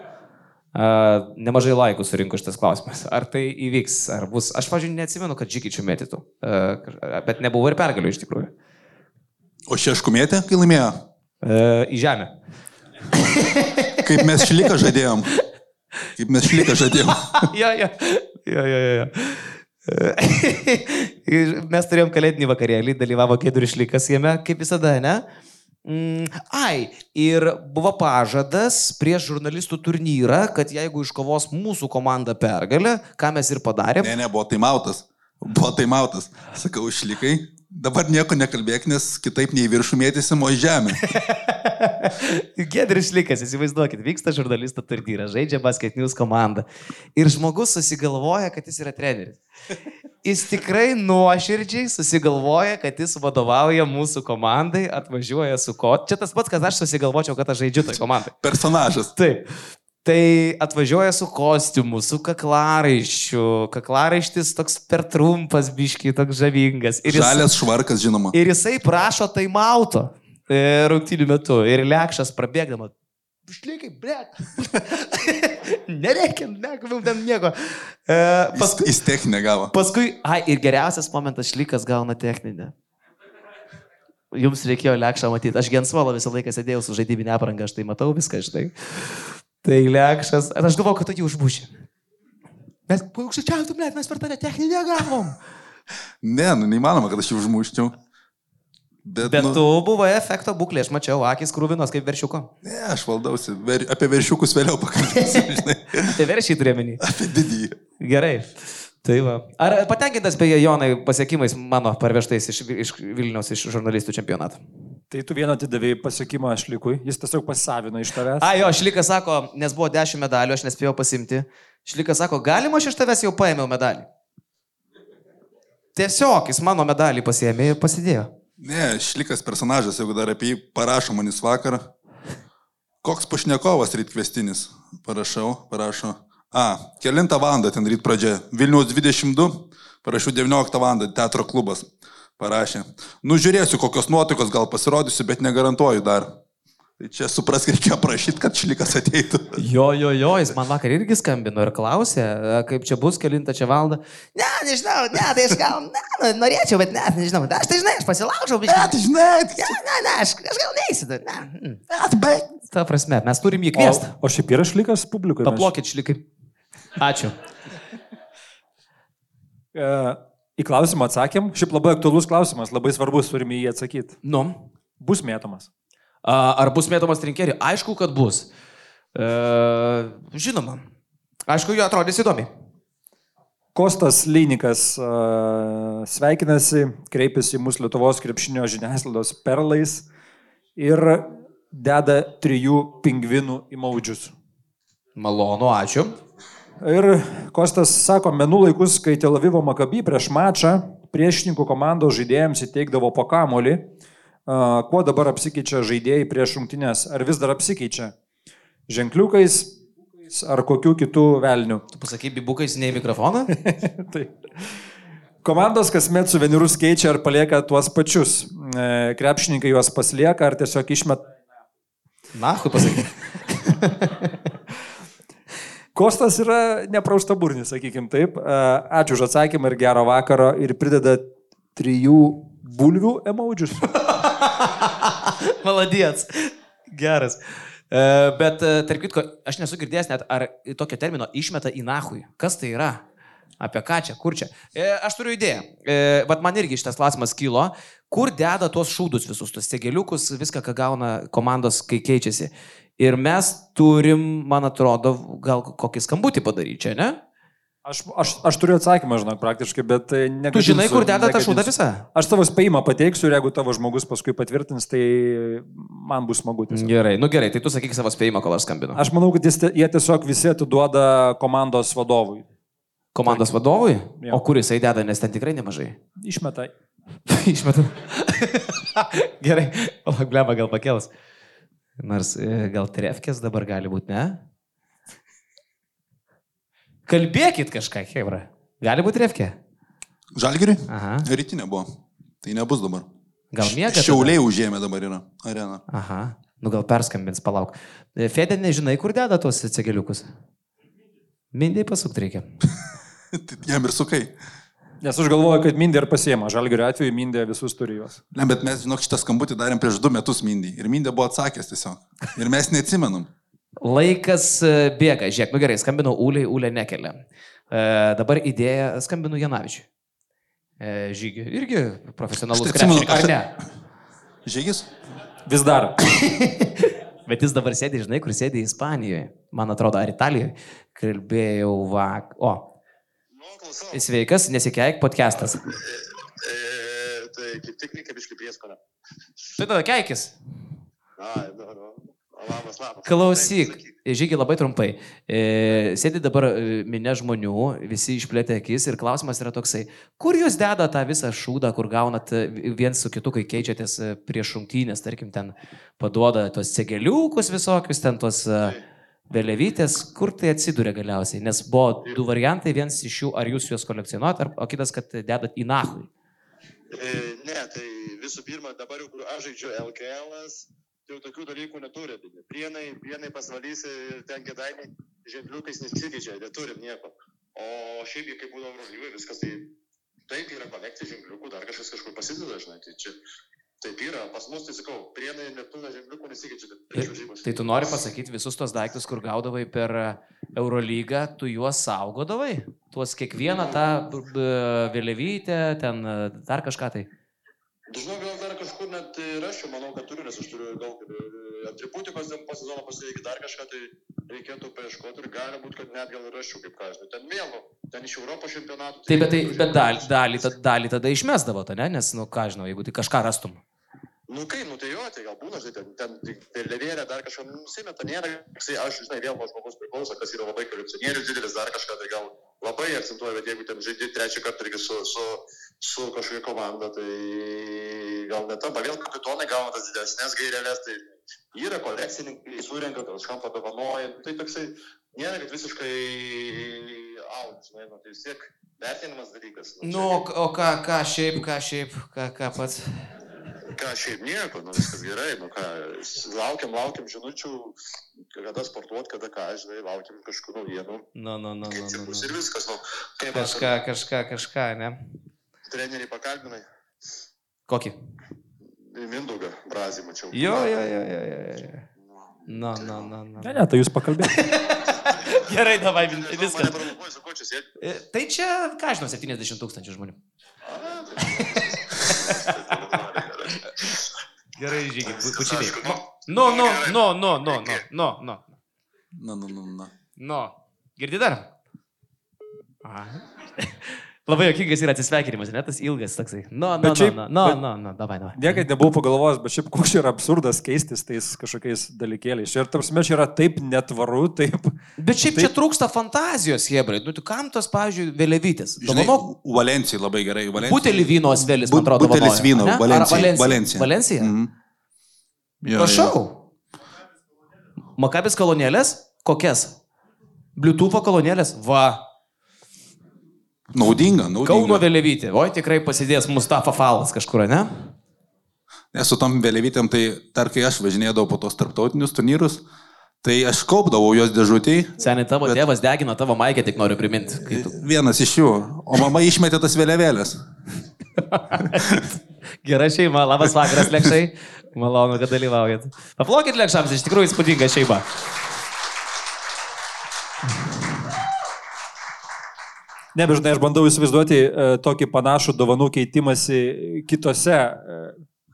Nemažai laikų surinko šitas klausimas. Ar tai įvyks, ar bus? Aš, pažiūrėjau, neatsimenu, kad Džikičių mėtytų, bet nebuvo ir pergalių iš tikrųjų. O šešku mėtė, kai laimėjo? Į žemę. Kaip mes šliką žadėjom. Kaip mes šliką žadėjom. jo, jo, jo, jo, jo. Mes turėjom kalėdinį vakarėlį, dalyvavo Kėdurių šlikas jame, kaip visada, ne? Mm, ai, ir buvo pažadas prieš žurnalistų turnyrą, kad jeigu iškovos mūsų komanda pergalę, ką mes ir padarėm. Ne, ne, buvo taimautas. Buvo taimautas. Sakau, išlikai. Dabar nieko nekalbėk, nes kitaip nei viršų mėtysim, o į žemę. Gedris Likas, įsivaizduokit, vyksta žurnalistų turnyras, žaidžia Basket News komanda. Ir žmogus susigalvoja, kad jis yra treneris. Jis tikrai nuoširdžiai susigalvoja, kad jis vadovauja mūsų komandai, atvažiuoja su ko. Čia tas pats, kad aš susigalvočiau, kad aš žaidžiu toj komandai. Personažas. Taip. Tai atvažiuoja su kostiumu, su kaklaraiščiu. Kaklaraištis toks per trumpas, biškiai, toks žavingas. Ir jis, Žalės švarkas, žinoma. Ir jisai prašo taimauto rungtynių metu. Ir lekšas prabėgdama. Išlikai, ble. Nereikia, negalėjau ten nieko. E, paskui, jis techninę gavo. Paskui, ai, ir geriausias momentas šlikas gauna techninę. Jums reikėjo lekšą matyti. Aš Gensvalą visą laiką sėdėjau su žaidybinė apranga, aš tai matau viską, žinai. Tai lekšas. Aš galvoju, kad tu jį užbuši. Bet, paukščiautum, net mes per tave techninę gavom. Ne, nu neįmanoma, kad aš jį užmuščiau. Bet, Bet nu, tu buvai efekto būklė, aš mačiau, akis krūvinos kaip veršiuko. Ne, aš valdausi. Ver, apie veršiukus vėliau pakalbėsiu, žinai. tai veršiai turėmenį. Apie didįjį. Gerai. Tai va. Ar patenkintas beje Jonai pasiekimais mano parvežtais iš, iš Vilniaus, iš žurnalistų čempionato? Tai tu vieną atidavėjai pasiekimą Šlikui, jis tiesiog pasisavino iš tavęs. A, jo, Šlikas sako, nes buvo 10 medalių, aš nespėjau pasimti. Šlikas sako, galima aš iš tavęs jau paėmiau medalį. Tiesiog jis mano medalį pasiėmė ir pasidėjo. Ne, Šlikas personažas, jeigu dar apie jį parašo manis vakar. Koks pašnekovas ryt kvestinis? Parašau, parašo. A, kelintą valandą ten ryt pradžia. Vilniaus 22, parašiau 19 valandą, teatro klubas. Parašė. Nu, žiūrėsiu, kokios nuotaikos gal pasirodysiu, bet negarantuoju dar. Tai čia suprask, reikėjo prašyti, kad šlikas ateitų. Jo, jo, jo, jis man vakar irgi skambino ir klausė, kaip čia bus, kelintą čia valdą. Ne, nežinau, ne, tai aš gal, ne, nu, norėčiau, bet ne, nežinau, aš tai žinai, aš pasilaužau, bet... Ne, tai žinai, ne, ne, ne, aš, aš gal neįsiu, ne. Ne, tai bet... Ta prasme, mes turim jį kviesti. O, o šiaip yra šlikas publikoje. Paplokit šlikai. Ačiū. E, į klausimą atsakėm. Šiaip labai aktualus klausimas, labai svarbus, turime jį atsakyti. Nu. Bus mėtomas. Ar bus mėtomas trinkerį? Aišku, kad bus. E, žinoma. Aišku, jo atrodys įdomi. Kostas Lynikas uh, sveikinasi, kreipiasi į mūsų Lietuvos krepšinio žiniasklaidos perlais ir deda trijų pingvinų į maudžius. Malonu, ačiū. Ir Kostas sako, menų laikus, kai Tel Avivo Makaby prieš mačą priešininkų komandos žaidėjams įteikdavo po kamolį, kuo dabar apsikeičia žaidėjai prieš rungtynės, ar vis dar apsikeičia? Ženkliukais ar kokių kitų velnių. Tu pasakai, bibukais ne į mikrofoną? Taip. Komandos kasmet suvenyrus keičia ar palieka tuos pačius. E, Krepšininkai juos paslieka ar tiesiog išmet. Na, tu pasakai. Kostas yra neprausta burnis, sakykim taip. E, Ačiū už atsakymą ir gero vakaro ir prideda trijų bulvių emoudžius. Maladies. Geras. E, Bet, e, tarp kitko, aš nesu girdėjęs net, ar tokio termino išmeta į nahui. Kas tai yra? Apie ką čia, kur čia? E, Aš turiu idėją. E, Bet man irgi šitas klausimas kilo. Kur deda tuos šūdus visus, tuos segeliukus, viską, ką gauna komandos, kai keičiasi. Ir mes turim, man atrodo, gal kokį skambutį padaryti čia, ne? Aš, aš, aš turiu atsakymą, žinok, praktiškai, bet e, Tu negadinsiu- žinai, kur deda tą šūdą visą? Aš savo spėjimą pateiksiu ir jeigu tavo žmogus paskui patvirtins, tai man bus smagu. Tiesiog. Gerai, nu gerai, tai tu sakyk savo spėjimą, kol aš skambinu. Aš manau, kad jis, jie tiesiog visi atiduoda komandos vadovui. Komandos vadovui? Jo. O kur jisai deda, nes ten tikrai nemažai. Išmeta. Išmetu. Gerai, palauk, blema gal pakels. Nors e, gal trefkės dabar gali būti, ne? Kalbėkit kažką, Hebra. Gali būti trefkė? Žalgiriui? Aha. Rytinė buvo. Tai nebus dabar. Gal tada? Šiauliai užėmė dabar yra arena. Aha. Nu gal perskambins, palauk. E, Fedė, nežinai, kur deda tuos cegeliukus? Mindai pasukti reikia. Jam ir sukai. Nes aš galvoju, kad Mindė ir pasiema. Žalgirio atveju Mindė visus turi juos. Ne, bet mes, žinok, šitą skambutį darėm prieš du metus Mindį. Ir Mindė buvo atsakęs tiesiog. Ir mes neatsimenam. Laikas e, bėga, žiūrėk, nu gerai, skambinau Uliai, Ulė nekelia. E, dabar idėja, skambinu Janavičiui. E, žygi, irgi profesionalus tai krepšininkas, ar ne? Žygis? Vis dar. Bet jis dabar sėdi, žinai, kur sėdi Ispanijoje, man atrodo, ar Italijoje. Kalbėjau vak. O. sveikas, nesikeik, podcastas. E, tai kaip tik reikia biškai prieskonio. Tai tada keikis. Ai, nu, nu. Labas, labas. Klausyk, žygi labai trumpai. E, sėdi dabar e, minė žmonių, visi išplėtė akis ir klausimas yra toksai, kur jūs deda tą visą šūdą, kur gaunat e, viens su kitu, kai keičiatės e, prieš šimtynės, tarkim, ten paduoda tuos cegeliukus visokius, ten tuos e, vėliavytės, kur tai atsiduria galiausiai, nes buvo du variantai, vienas iš jų, ar jūs juos kolekcionuojat, ar, o kitas, kad dedat į nahui. E, ne, tai visų pirma, dabar jau kur aš žaidžiu LKL, tai jau tokių dalykų neturi. Tai Prienai, prienai pasvalysi ir ten gėdainiai ženkliukais nesikeičia, neturim nieko. O šiaip, kai būdavo varžybai, viskas tai taip yra kolekcija ženkliukų, dar kažkas kažkur pasideda, žinai, tai čia taip yra. Pas mus, tai sakau, prienai neturi ženkliukų nesikeičia, tai. Tai tu nori pasakyti visus tos daiktus, kur gaudavai per e, Eurolygą, tu juos saugodavai? Tuos kiekvieną tą vėliavytę, ten e, dar kažką tai. Žinau, gal dar kažkur net e, rašiau, manau, kad turiu, nes aš turiu daug ir, e, atributikos po sezono pasirinkti dar kažką, tai reikėtų paieškoti ir gali būti, kad net gal ir rašiau, kaip ką aš žinau. Ten vėl, nu, ten iš Europos čempionatų. Taip, bet, tai, bet dalį, dalį, dalį tada išmesdavo, ne? Nes, nu ką žinau, jeigu tai kažką rastum. Nu kaip, nu tai jo, tai gal būna, žinai, ten, ten, levėrė dar kažką nusimeta, nėra, toksai, aš, žinai, vėl nuo žmogus priklauso, kas yra labai kolekcionierius didelis, dar kažką, tai gal labai akcentuoja, bet jeigu ten žaidži trečią kartą irgi su, su, su kažkokia komanda, tai gal netampa, vėl kapitonai gauna tas didesnės gairelės, tai yra kolekcininkai, surenka, kažkam padovanoja, tai toksai, nėra, kad visiškai out, žinai, nu, tai vis tiek vertinimas dalykas. Nu, čia- o o ką, ką šiaip, ką šiaip, ką, ką pats. Ką šiaip nieko, nu viskas gerai, nu ką, laukiam, laukiam žinučių, kada sportuot, kada ką, žinai, laukiam kažkokių naujienų. Nu, nu, nu, nu, nu, bus nu. ir viskas, nu, kaip Kažką, kažką, kažką, ne? treneriai pakalbinai, Kokį? Mindaugą Brazį mačiau. Jo, jo, jo, jo, jo. jo. Nu, nu, nu, nu. Ne, ne, tai jūs pakalbėkite. Gerai, davai, mane viskas. E, Tai čia, ką žinau, 70 tūkstančių žmonių. Gerai, Viskas pučiai. Nu, nu, gerai. nu, nu, nu, nu, nu, nu. Na, na, na, na. Nu, girdi dar? Labai jokingas yra atsisveikinimas, net tas ilgas toksai. Nu, nu, nu, nu, nu, davai, davai. Niekad nebuvau pagalvojęs, bet šiaip koks čia yra absurdas keistis tais kažkokiais dalykėliais. Ir tarsi čia yra taip netvaru, taip. Bet šiaip čia trūksta fantazijos, Hebrai. Nu, tu kam tos, pavyzdžiui, vėliavytis? Dovanok Valencijai labai gerai. Valencijai. butelį vyno asvelis, man atrodo. butelis vyno, Valencija. Valencija. Valencija. Mhm. Jo, Prašau. jo. Makabės kolonėlės? Kokias? Bluetooth kolonėlės? Va. Naudinga, Kauno naudinga. vėliavytė. Oi, tikrai pasidės Mustafa Falas kažkur, ne? Nes su tom vėliavytėm, tai dar kai aš važinėdavau po tos tarptautinius turnyrus, tai aš kaupdavau jos dėžutėj. Seniai tavo Bet- tėvas degino tavo maikę, tik noriu priminti. Tu... Vienas iš jų. O mama išmetė tas vėliavėlės. Gera šeima, labas vakaras, lėkščiai. Malonu, kad dalyvaujat. Paplokit lėkščiams, iš tikrųjų įspūdinga šeima. Ne, bet žinai, aš bandau įsivaizduoti e, tokį panašų dovanų keitimąsi kitose e,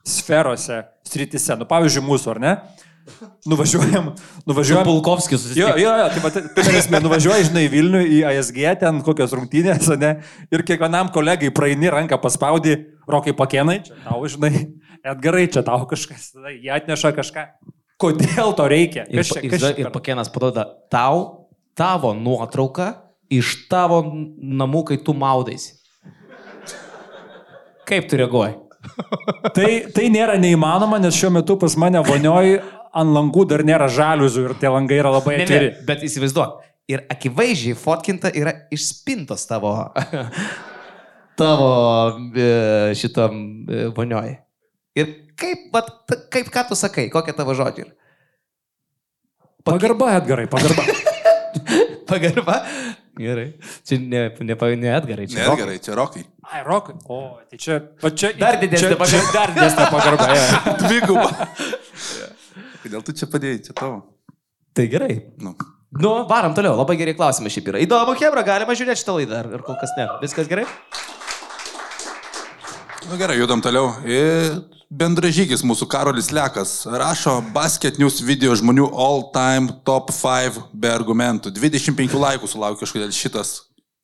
sferose, sritise. Nu, pavyzdžiui, mūsų, ar ne? Nuvažiuojam, nuvažiuojam. Pulkovskis Jo, susitiko. jo, jo, tai pat, tai esmė, nuvažiuoji, žinai, į Vilnių, į ASG, ten kokios rungtynės, ne? Ir kiekvienam kolegai praeini ranką paspaudi, rokai pakienai, čia tau, žinai, Edgarai, čia tau kažkas, tada jie atneša kažką. Kodėl to reikia? Ir, Kas čia, kas ir, čia ir per- pakienas paduoda tau tavo nuotrauką iš tavo namų, kai tu maudaisi. Kaip tu reaguoji? Tai, tai nėra neįmanoma, nes šiuo metu pas mane vonioj ant langų dar nėra žaliuzių ir tie langai yra labai atviri. bet įsivaizduok. Ir akivaizdžiai fotkinta yra iš spintos tavo, tavo e, šitam e, vonioj. Ir kaip, vat, kaip ką tu sakai, kokie tavo žodžiai? yra? Pagarba, Edgarai, pagarba. Pagarba. Gerai. Čia ne, ne, ne, Edgarai, čia. Ne, gerai, čia rokai. Ai, rokai. O, tai čia, čia. Dar didesnė pagarba. Dar didesnė pagarba. jo. Dviguba. Kodėl tu čia padėjai, čia tavo? Tai gerai. Nu. Nu, varom toliau, labai geri klausimai šiaip yra. Įdomu, Hebra, galima žiūrėti šitą laidą, ar, ar kol kas ne. Viskas gerai? Nu gerai, judam toliau. Ir bendražygis mūsų Karolis Lekas rašo basket news video žmonių all time top 5 be argumentų. 25 laikų sulaukė kažkodėl šitas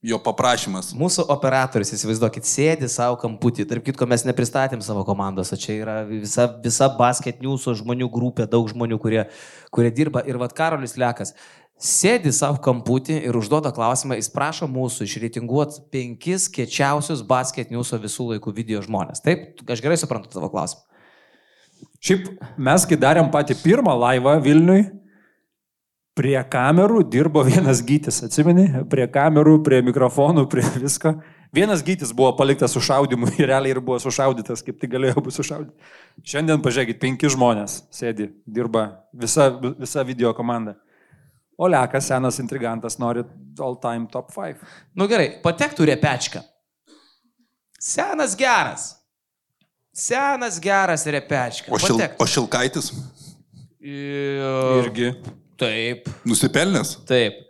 jo paprašymas. Mūsų operatorius, įsivaizduokit, sėdi savo kamputį. Tarp kitko, mes nepristatėm savo komandos, o čia yra visa, visa basket news žmonių grupė, daug žmonių, kurie, kurie dirba. Ir vad Karolis Lekas sėdi savo kamputį ir užduoda klausimą, jis prašo mūsų išreitinguoti penkis kečiausius basket news visų laikų video žmonės. Taip, aš gerai suprantu tavo klausimą. Šiaip mes, kai darėm patį pirmą laivą Vilniui, prie kamerų dirbo vienas gytis, atsimeni? Prie kamerų, prie mikrofonų, prie visko. Vienas gytis buvo paliktas sušaudimui ir realiai ir buvo sušaudytas, kaip tik galėjo būti sušaudytas. Šiandien, pažiūrėkit, penki žmonės sėdi, dirba visa, visa video komanda. O Lekas, senas intrigantas, nori all time top 5. Nu gerai, patektų repečką. Senas geras. Senas geras repečka. O, šil, o Šilkaitis? Ir... Irgi. Taip, Nusipelnęs? taip.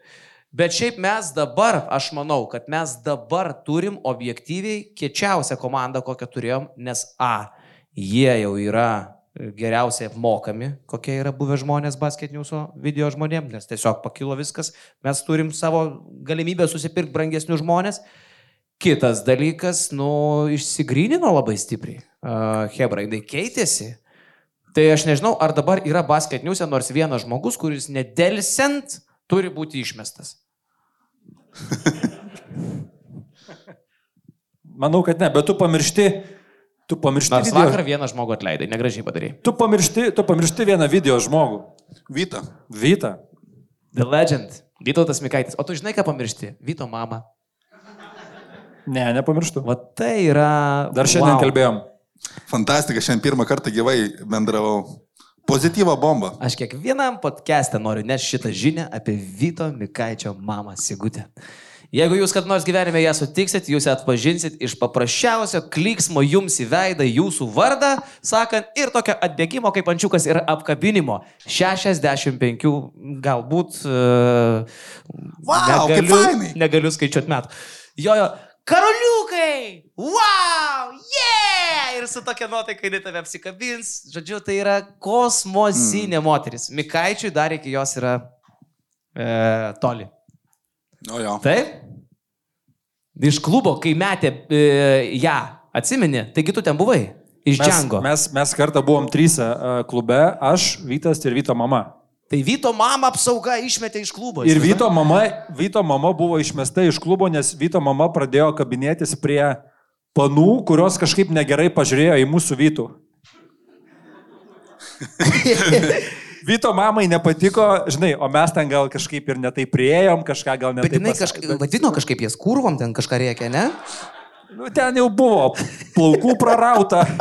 Bet šiaip mes dabar, aš manau, kad mes dabar turim objektyviai kiečiausią komandą, kokią turėjom, nes A, jie jau yra geriausiai apmokami, kokie yra buvę žmonės basketiniuso video žmonėm, nes tiesiog pakilo viskas, mes turim savo galimybę susipirkti brangesnius žmonės. Kitas dalykas, nu, išsigrynino labai stipriai. Uh, Hebra, jinai keitėsi. Tai aš nežinau, ar dabar yra basketiniuose nors vienas žmogus, kuris nedelsiant turi būti išmestas. Manau, kad ne, bet tu pamiršti, tu pamiršti. Nors video- vakar vieną žmogų atleidai, negražiai padarai. Tu pamiršti, tu pamiršti vieną video žmogų. Vyta. Vyta. The Legend. Vytautas Mikaitis. O tu žinai, ką pamiršti? Vyto mama. Ne, nepamirštu. Va tai yra. Dar šiandien wow. kalbėjom. Fantastika, šiandien pirmą kartą gyvai bendravau. Pozityva bomba. Aš kiekvienam podcast'e noriu nešti šitą žinią apie Vyto Mikaičio mamą Sigutę. Jeigu jūs kad nors gyvenime ją sutiksit, jūs ją atpažinsit iš paprasčiausio kliksmo jums į veidą jūsų vardą, sakant ir tokio atbėgimo kaip ančiukas ir apkabinimo. 65 galbūt. Uh, Vau, kaip fainai. negaliu skaičiuoti metų. Jojo, karoliukai! Wow! Yeah! Ir su tokia nuotaika jinai tave apsikabins. Žodžiu, tai yra kosmosinė mm. moteris. Mikaičiui dar iki jos yra e, toli. O jo. Taip? Iš klubo, kai metė e, ją, atsimeni, taigi tu ten buvai. Iš Mes, Džango. mes, mes kartą buvom trysia uh, klube, aš, Vytas ir Vyto mama. Tai Vyto mama apsauga išmetė iš klubo. Ir? Vyto mama, Vyto mama buvo išmesta iš klubo, nes Vyto mama pradėjo kabinėtis prie panų, kurios kažkaip negerai pažiūrėjo į mūsų Vytų. Vyto mamai nepatiko, žinai, o mes ten gal kažkaip ir netai prieėjom, kažką gal netai Bet jinai kažkaip, vadino kažkaip jas kurvom, ten kažką reikia, ne? Nu, ten jau buvo plaukų prarauta.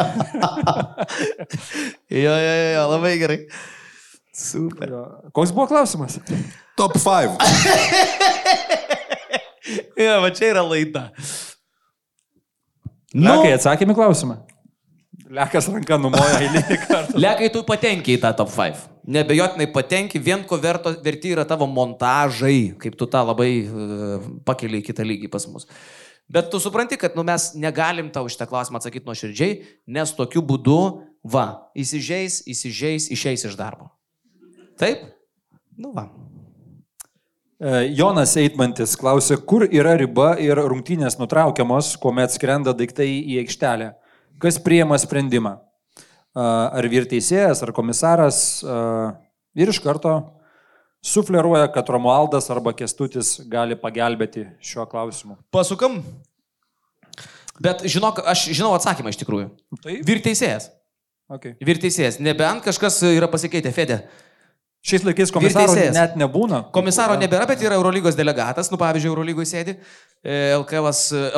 Jo, jo, jo, jo labai gerai. Super. Koks buvo klausimas? Top 5. Jo, va čia yra laida. Nu, Lekai, atsakėme klausimą. Lekas ranka numoja eilinį kartą. Lekai, tu patenki į tą top 5. Nebejotinai patenki, vien ko verto, verti yra tavo montažai, kaip tu tą labai uh, pakeliai į kitą lygį pas mus. Bet tu supranti, kad nu, mes negalim tau šitą klausimą atsakyti nuo širdžiai, nes tokiu būdu, va, įsižeis, įsižeis, išeis iš darbo. Taip? Nu va. E, Jonas Eitmantis klausė, kur yra riba ir rungtynės nutraukiamos, kuomet skrenda daiktai į aikštelę. Kas priema sprendimą? Ar vyr teisėjas, ar komisaras? Ir iš karto sufleruoja, kad Romualdas arba Kestutis gali pagelbėti šiuo klausimu. Pasukam. Bet žinok, aš žinau atsakymą iš tikrųjų. Taip. Virteisėjas. Okay. Virteisėjas. Nebent kažkas yra pasikeitę, Fede. Šiais laikais komisaro teisėjas. net nebūna. Komisaro nebėra, bet yra Eurolygos delegatas, nu pavyzdžiui, Eurolygoje sėdi. E, LKL,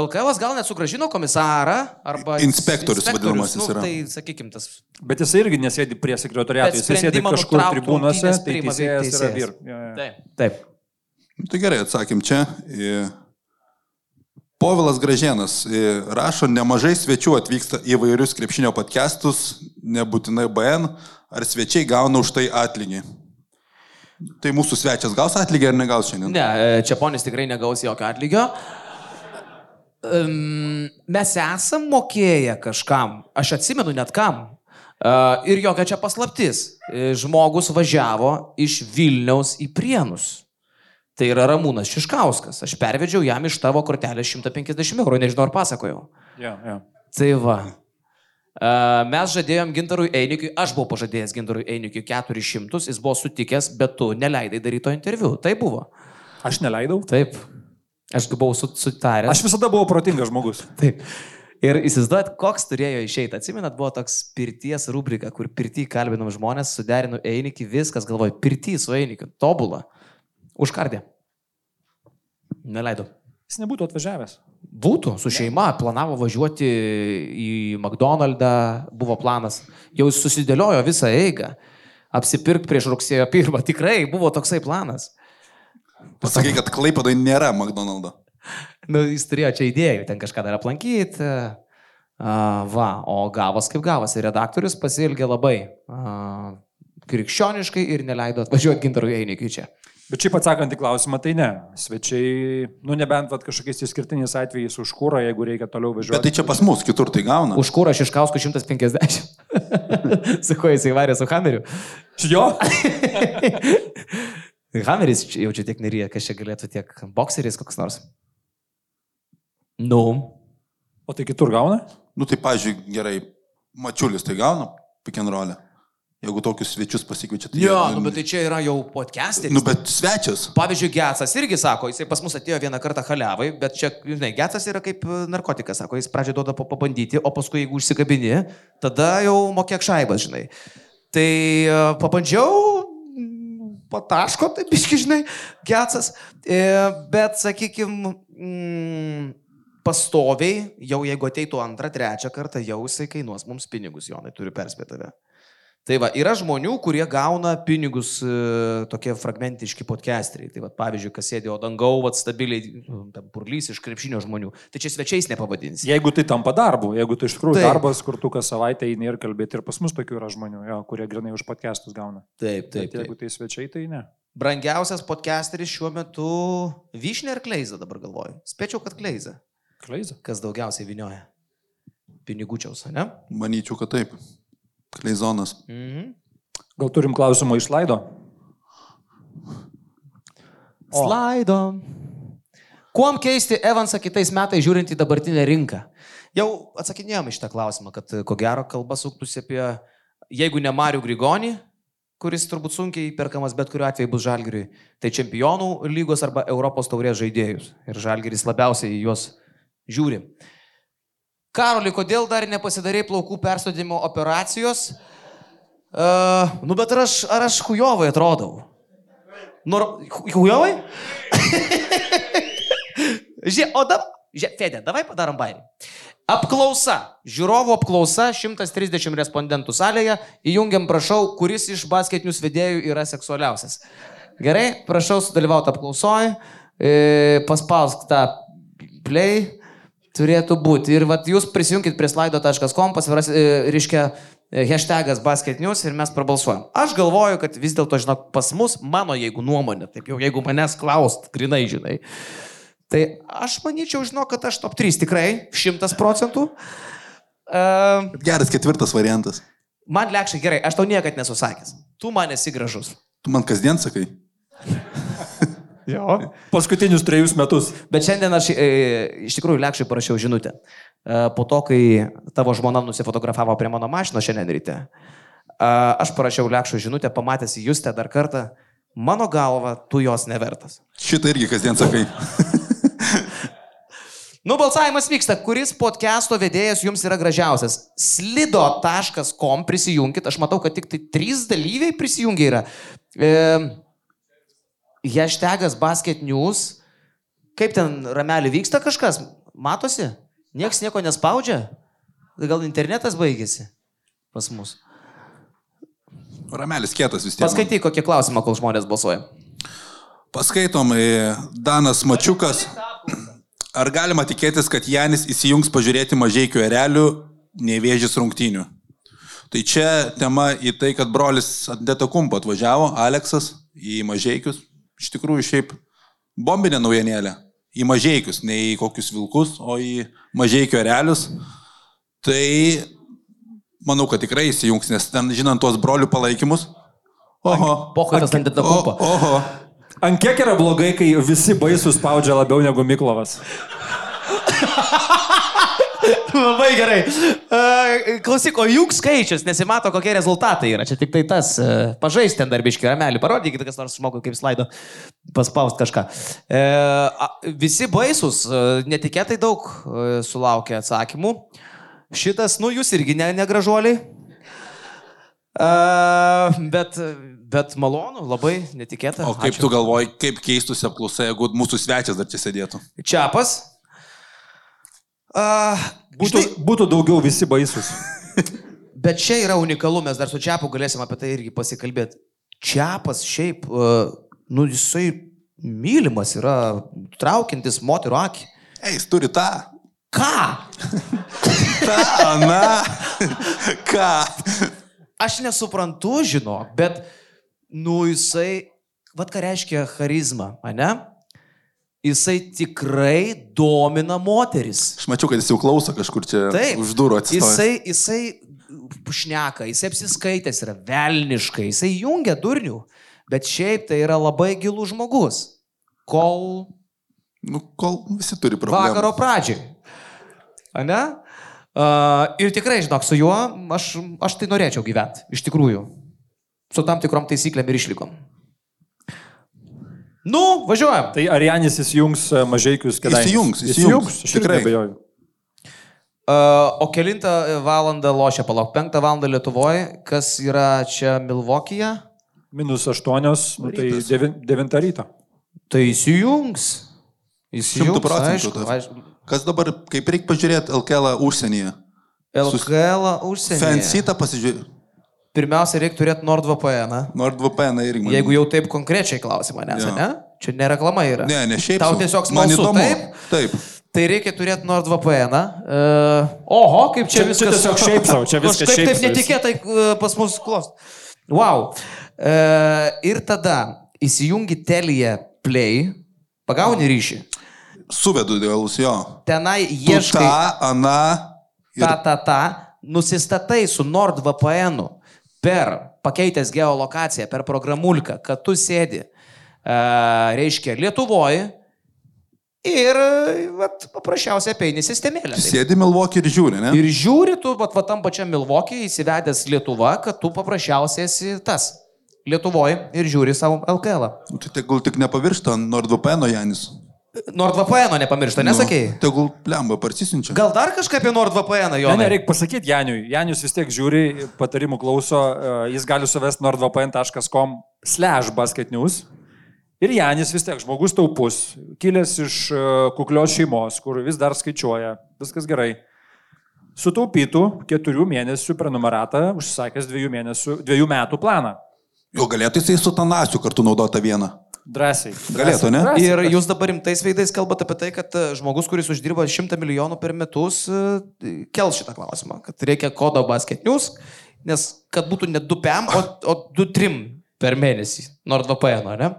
LKL gal net sugražino komisarą arba... Inspektorius vadinamasis nu, yra. Tai sakykim, tas... Bet jis irgi nesėdi prie sekretoriato, jis sėdi kažkur rungtynes tai priima teisėjas yra teisėjas. vyr. Jo, jo. Taip. Taip. Nu, Tai gerai, atsakym čia. Povilas Gražienas e, rašo, nemažai svečių atvyksta į vairius krepšinio podcastus, nebūtinai BN, ar svečiai gauna už tai atlygį. Tai mūsų svečias gaus atlygį ar negaus šiandien? Ne, e, Čiaponis tikrai negaus jokio atlygio. Um, mes esam mokėję kažkam, aš atsimenu net kam. Uh, ir jokia čia paslaptis. E, Žmogus važiavo iš Vilniaus į Prienus. Tai yra Ramūnas Šiškauskas. Aš pervedžiau jam iš tavo kortelės 150 eurų, nežinau ar pasakojau. Jo, jo. Tai va. Mes žadėjom Gintarui Einikiui, aš buvau pažadėjęs Gintarui Einikiui 400, jis buvo sutikęs, bet tu neleidai daryti to interviu. Tai buvo. Aš neleidau. Taip. Aš buvau su- sutaręs. Aš visada buvau protingas žmogus. Taip. Ir įsivaizduojat, koks turėjo išeiti. Atsimenat, buvo toks pirties rubrika, kur pirtį kalbinom žmonės, suderinu Einikį, viskas, galvoju, pirtį su Einikiu. Tobulą. Užkardė. Neleido. Jis nebūtų atvažiavęs. Būtų, su šeima, planavo važiuoti į McDonald's, buvo planas, jau susidėliojo visą eigą, apsipirkti prieš rugsėjo pirmą, tikrai buvo toksai planas. Pasakai, kad Klaipadai nėra McDonald's. Nu, jis turėjo čia idėjų, ten kažką dar aplankyti. Va, o gavos kaip gavos. Ir redaktorius pasilgė labai krikščioniškai ir neleido atvažiuoti gintarui Einikiui čia. Bet šiaip atsakant į klausimą, tai ne. Svečiai, nu nebent vat, kažkokiais išskirtiniais atvejais už kūrą, jeigu reikia toliau Bet važiuoti. tai čia pas mus, kitur tai gauna. Už kurą Šiškauskų 150. su kuo jisai varė su Hameriu. Jo? Hameris jau čia tiek neryja, kas čia galėtų tiek bokseris koks nors. Nu. O tai kitur gauna? Nu tai, pažiūrėjau, gerai, mačiulis tai gauna, pikenrolę. Jeigu tokius svečius pasikviečia, tai... Jo, jie- nu, bet tai čia yra jau podcasteris. Nu, bet svečias. Pavyzdžiui, Getsas irgi sako, jisai pas mus atėjo vieną kartą haliavai, bet čia, žinai, Getsas yra kaip e, narkotikas, sako, jis pradžioje duoda pa- pabandyti, o paskui jeigu užsikabini, tada jau mokėk šaibas, žinai. Tai e, pabandžiau, pataško, taip iški, žinai, Getsas, e, bet, sakykime, mm, pastoviai, jau jeigu ateitų antrą, trečią kartą, jau jisai kainuos mums pinigus, Jonai, turiu perspėti tave. Tai va, yra žmonių, kurie gauna pinigus e, tokie fragmentiški podcasteriai. Tai va, pavyzdžiui, kas sėdėjo dangau, va, stabiliai, nu, ten purlys iš krepšinio žmonių. Tai čia svečiais nepavadinsi. Jeigu tai tampa darbu, jeigu tai iš tikrųjų Taip. Taip. darbas, kur tu kas savaitę eini ir kalbėti, ir pas mus tokių yra žmonių, jo, kurie grinai už podcastus gauna. Taip, Bet jeigu tai svečiai, tai ne. Brangiausias podcasteris šiuo metu Vyšnė ar Kleiza dabar galvoju. Spėčiau, kad Kleiza. Kleiza. Kas daugiausiai vinioja? Pinigučiaus, ne? Manyčiau, kad taip. Kleizonas. Mhm. Gal turim klausimą iš laido? O. Slaido. Kuom keisti Evansą kitais metais žiūrint į dabartinę rinką? Jau atsakinėjome šitą klausimą, kad ko gero kalba suktųsi apie, jeigu ne Marių Grigonį, kuris turbūt sunkiai perkamas bet kuriuo atveju bus Žalgiriui, tai čempionų lygos arba Europos taurės žaidėjus. Ir Žalgiris labiausiai į juos žiūri. Karoli, kodėl dar nepasidarė plaukų persodimo operacijos? Uh, nu bet ar aš, ar aš hujovai atrodau? Nor... Hujovai? Žiūrėk, o dabar, žiūrėk, Fedė, davai padarom bairį. Apklausa. Žiūrovų apklausa 130 respondentų salėje. Įjungiam, prašau, kuris iš basketinius vedėjų yra seksualiausias. Gerai, prašau sudalyvauti apklausoje. E, paspausk tą play. Turėtų būti. Ir vat, jūs prisijunkit prie slaido.com, pasviras, e, reiškia, e, hashtagas basket news ir mes prabalsuojam. Aš galvoju, kad vis dėlto, žinok, pas mus, mano jeigu nuomonė, taip jau jeigu manęs klaust, grinai žinai, Tai aš manyčiau, žinau, kad aš top 3 tikrai, 100 procentų. Uh, Geras ketvirtas variantas. man lėkščiai gerai, aš tau niekad nesusakęs. Tu man esi gražus. Tu man kasdien sakai. Jo. Paskutinius trejus metus. Bet šiandien aš e, iš tikrųjų lėkščiai parašiau žinutę. E, po to, kai tavo žmona nusifotografavo prie mano mašino šiandien ryte, e, aš parašiau lėkščiai žinutę, pamatęs Justę dar kartą, mano galva, tu jos nevertas. Šitą irgi kasdien sakai. Nu, balsavimas vyksta. Kuris podcast'o vedėjas jums yra gražiausias? Slido.com prisijunkit. Aš matau, kad tik tai trys dalyviai prisijungia yra. E, hashtagas basket news. Kaip ten ramelį vyksta kažkas? Matosi? Niekas nieko nespaudžia? Tai Gal internetas baigėsi pas mus? Ramelis kietas vis tiek. Paskaityk kokį klausimą, kol žmonės balsuoja. Paskaitom, e, Danas Mačiukas. Ar galima tikėtis, kad Janis įsijungs pažiūrėti mažiekių erelių, nevėžys rungtynių? Tai čia tema į tai, kad brolis Adeta Kumpa atvažiavo, Aleksas, į mažiekius. Iš tikrųjų, šiaip bombinė naujienėlė. Į mažiekius, ne į kokius vilkus, o į mažiekių erelius. Tai manau, kad tikrai įsijungs, nes ten, žinant tuos brolių palaikymus. Oho. Pochaitas Adeta O- Kumpa. Oho. Ant kiek yra blogai, kai visi baisų spaudžia labiau negu Miklovas? Labai gerai. Klausyk, o juk skaičius, nesimato, kokie rezultatai yra. Čia tik tai tas. Uh, Pažais ten darbiški ramelį, parodykit, kas nors žmogui kaip slaido paspaust kažką. A, visi baisus, netikėtai daug sulaukė atsakymų. Šitas, nu jūs irgi ne, negražuoliai. Bet, bet malonu, labai netikėta. O kaip Ačiū. tu galvoji, kaip keistųsi apklausa, jeigu mūsų svečias dar čia sėdėtų? Čiapas. Uh, Būtų, būtų daugiau visi baisus. Bet čia yra unikalu, mes dar su Čiapu galėsim apie tai irgi pasikalbėti. Čiapas šiaip, uh, nu jisai mylimas yra, traukiantis moterų akį. Ei, jis turi tą. Ką? Ta, na. Ką? Aš nesuprantu, žinok, bet, nu jisai, vad ką reiškia charizma, ne? Jisai tikrai domina moteris. Aš mačiau, kad jis jau klauso kažkur čia Taip. už durų atsistojęs. Jisai, jisai pušneka, jisai apsiskaitęs yra velniškai, jisai jungia durnių, bet šiaip tai yra labai gilus žmogus. Kol Nu, kol visi turi problemų. vakaro pradžiai. Ane? Uh, ir tikrai, žinok, su juo aš, aš tai norėčiau gyventi, iš tikrųjų. Su tam tikrom taisyklėm ir išlykom. Nu, važiuojam. Tai ar Janis įsijungs e, mažiekius, kada Įsijungs, įsijungs. įsijungs. Aš Tikrai. tikrai abejoju. Uh, o kilintą valandą lošia, palauk, penktą valandą Lietuvoje, kas yra čia Milvokyje, Minus aštuonios, nu, tai devin, devinta ryto. tai įsijungs. Šimtų procentų. aišku, aišku. Kas dabar, kaip reikia pažiūrėti LKL užsienyje? LKL užsienį. Fancytą pasižiūrėti. Pirmiausia, reikia turėti NordVPN. -ą. NordVPN irgi. man- Jeigu jau taip konkrečiai klausimą, nes, Jo. ne? Čia ne reklama yra. Ne, ne šiaip. Tau tiesiog smalsu, taip? Taip. Tai reikia turėti NordVPN. Uh, oho, kaip čia, Čia- čia viskas. tiesiog šiaip sau, čia viskas taip sau. netikėtai uh, pas mus klost. Wow. Uh, ir tada įsijungi Telia Play, pagauni ryšį. Suvedu dėl jo. Tenai Tu ieškai tą, aną. Ir tą, tą, tą, nusistatai su NordVPN -u per pakeitęs geolokaciją, per programulką, kad tu sėdi, uh, reiškia, Lietuvoje Ir vat, paprasčiausiai apeini sistemėlę. Sėdi Milvokį ir žiūri, ne? Ir žiūri, tu vat, vat, tam pačiam Milvokį įsivedęs Lietuva, kad tu paprasčiausiai esi tas. Lietuvoje ir žiūri savo LKL. -ą. Nu, Tai tegul tik nepaviršta NordVPN Janis. NordVPN nepamiršta, nesakėjai. Nu, tegul plemba parsisinčia. Gal dar kažką apie NordVPN, jo? Ne, nereikia pasakyti Janiui. Janius vis tiek žiūri, patarimų klauso, e, jis gali suvesti nordvpn.com slash basketnews. Ir Janis vis tiek žmogus taupus, kilęs iš e, kuklios šeimos, kur vis dar skaičiuoja, viskas gerai. Sutaupytų keturių mėnesių prenumeratą, užsakęs dviejų, mėnesių, dviejų metų planą. Jo galėtų jisai su Tanasiu kartu naudoti vieną. Drąsiai. Galėtų, ne? Drąsiai. Ir jūs dabar rimtais veidais kalbate apie tai, kad e, žmogus, kuris uždirba 100 milijonų per metus, e, kel šitą klausimą, kad reikia kodo basket news, nes kad būtų ne 2 PM, o, o 2 trim per mėnesį, NordVPN, ne?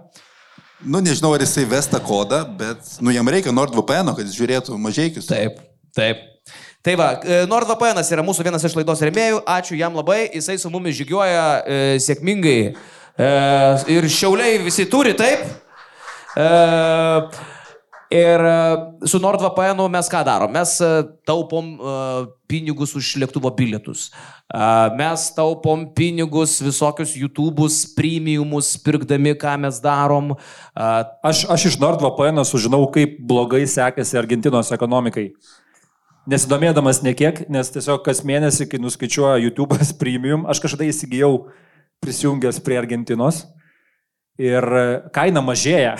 Nu, nežinau, ar jisai vesta kodą, bet, nu, jam reikia NordVPN, kad jis žiūrėtų mažiekius. Taip, taip. Tai va, e, NordVPN yra mūsų vienas iš laidos remėjų, ačiū jam labai, jisai su mumis žygiuoja e, sėkmingai ir šiauliai visi turi, taip. E, ir e, su NordVPN mes ką darom? Mes e, taupom e, pinigus už lėktuvo bilietus. E, mes taupom pinigus visokius YouTube'us, premiumus, pirkdami, ką mes darom. E, Aš, aš iš NordVPN sužinau, kaip blogai sekasi Argentinos ekonomikai. Nesidomėdamas nekiek, nes tiesiog kas mėnesį, kai nuskaičiuoja YouTube'as premium, aš kažkada įsigijau prisijungęs prie Argentinos ir e, kaina mažėja.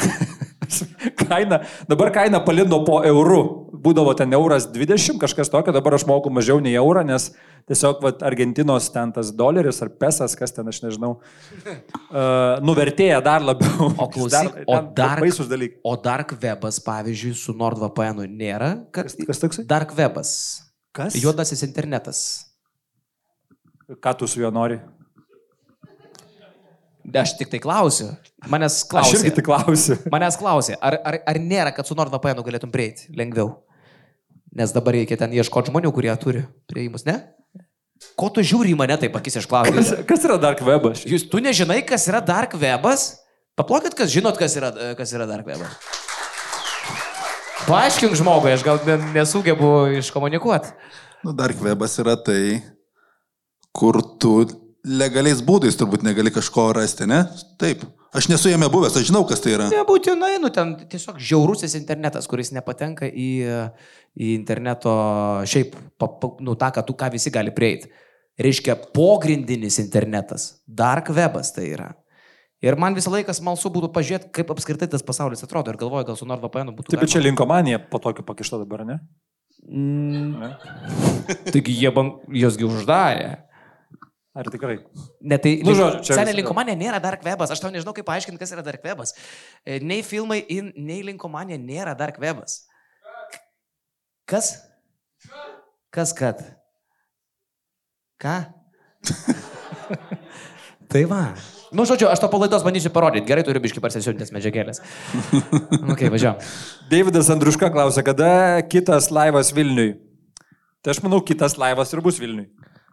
kaina, dabar kaina palindo po eurų. Būdavo ten euras 20, kažkas tokio, dabar aš moku mažiau nei eurą, nes tiesiog vat, Argentinos ten tas doleris ar pesas, kas ten aš nežinau, uh, nuvertėja dar labiau. O klausyk, Dar- o dar- Baisus dalykai. O Dark Webas, pavyzdžiui, su NordVPN nėra. Kas, Kas toksai? Dark Webas. Kas? Juodasis internetas. Ką tu su juo nori? Aš tik tai klausiu. Manęs Aš klausia. irgi tik klausiu. Manęs klausia, ar, ar, ar nėra, kad su NordVPN galėtum prieiti lengviau? Nes dabar reikia ten ieškoti žmonių, kurie turi prieimus, ne? Ko tu žiūri į mane taip akis Kas, išklausai? kas yra Dark Webas? Jūs tu nežinai, kas yra Dark Webas? Paplokit, kas žinot, kas yra, kas yra Dark Webas. Paaiškink žmogui, aš gal ne- nesugebu iškomunikuoti. Nu, Dark Webas yra tai, kur tu legaliais būdais turbūt negali kažko rasti, ne? Taip. Aš nesu jame buvęs, aš žinau, kas tai yra. Nebūtinai, nu ten tiesiog žiaurusis internetas, kuris nepatenka į, į interneto šiaip, pa, pa, nu tą, ką tu ką visi gali prieiti. Reiškia, pogrindinis internetas, dark webas tai yra. Ir man visą laiką smalsu būtų pažiūrėti, kaip apskritai tas pasaulis atrodo ir galvoju, gal su NordVPN būtų. Taip, bet čia linkomanija po tokio pakišta dabar, ne? Mm, taigi jie ban... josgi uždarė. Ar tikrai? Ne, tai, Nu, nu, žodžiu, čia vis- linkomanija nėra dark webas. Aš tau nežinau, kaip paaiškinti, kas yra dark webas. E, Nei filmai, in, nei linkomanija nėra dark webas. Kas? Kas kad? Ką? tai va. Nu, žodžiu, aš to palaidos bandysiu parodyti. Gerai, turiu biški parsisiuntęs medžiagėlės. Ok, važiuoju. Davidas Andruška klausia, kada kitas laivas Vilniui? Tai aš manau, kitas laivas ir bus Vilniui.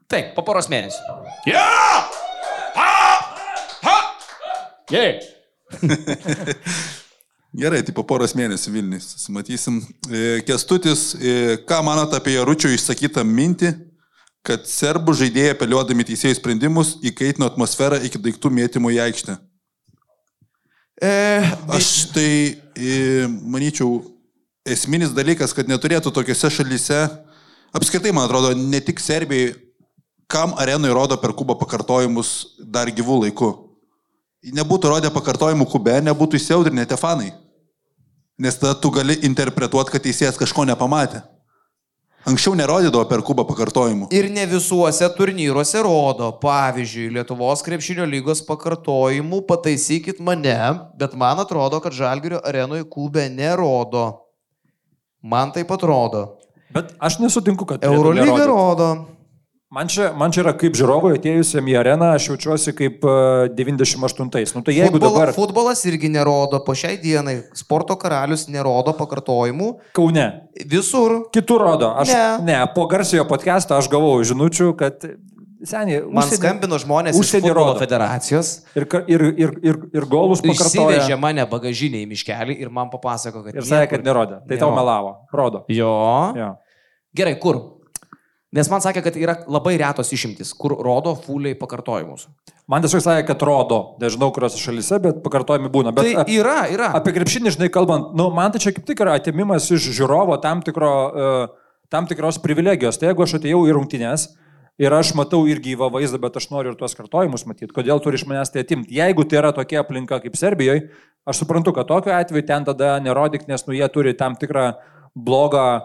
Taip, po poros mėnesių. Yeah! Ha! Ha! Yeah! Gerai, tai po poros mėnesių Vilnius susimatysim. E, Kestutis, e, ką manot apie Jaručio išsakytą mintį, kad serbų žaidėjai apeliuodami teisėjų sprendimus įkaitino atmosferą iki daiktų mėtymo į aikštę? E, Aš tai e, manyčiau, esminis dalykas, kad neturėtų tokiuose šalyse, apskritai, man atrodo, ne tik Serbijai, kam arenui rodo per kubą pakartojimus dar gyvų laikų. Nebūtų rodę pakartojimų kube, nebūtų įsiaudrinę tie fanai. Nes tada tu gali interpretuoti, kad teisėjas kažko nepamatė. Anksčiau nerodydavo per kubą pakartojimų. Ir ne visuose turnyruose rodo. Pavyzdžiui, Lietuvos krepšinio lygos pakartojimų, pataisykit mane, bet man atrodo, kad Žalgirio arenoje kubė nerodo. Man taip atrodo. Bet aš nesutinku, kad... Eurolyga rodo. Man čia, man čia yra kaip žiūrovui atėjusiam į areną, aš jaučiuosi kaip e, 98-ais. Nu tai jeigu Futbolo, dabar Futbolas irgi nerodo. Po šiai dienai sporto karalius nerodo pakartojimų. Kaune, Visur. kitur rodo. Aš, Ne. ne, po garsiojo podcast'o aš gavau žinučių, kad Seniai, Man užsienio- skambino žmonės iš užsienį futbolo federacijos. Ir, ir, ir, ir, ir golus pakartoja. Išsivežė mane bagažinį į miškelį ir man papasako, kad... Ir sakė, kad nerodė. Tai tau nerodo. melavo. Rodo. Jo. Jo. Gerai, kur? Nes man sakė, kad yra labai retos išimtis, kur rodo fuliai pakartojimus. Man tiesiog sakė, kad rodo. Nežinau, kuriuose šalise, bet pakartojami būna. Bet Tai a- yra, yra. apie krepšinį, žinai, kalbant, nu, man tai čia kaip tik yra atimimas iš žiūrovo tam, tikro, uh, tam tikros privilegijos. Tai jeigu aš atėjau į rungtynės ir aš matau ir gyvą vaizdą, bet aš noriu ir tuos kartojimus matyti, kodėl turi iš manęs tai atimti. Jeigu tai yra tokia aplinka kaip Serbijoje, aš suprantu, kad tokiu atveju ten tada nerodyk, nes nu, jie turi tam tikrą blogą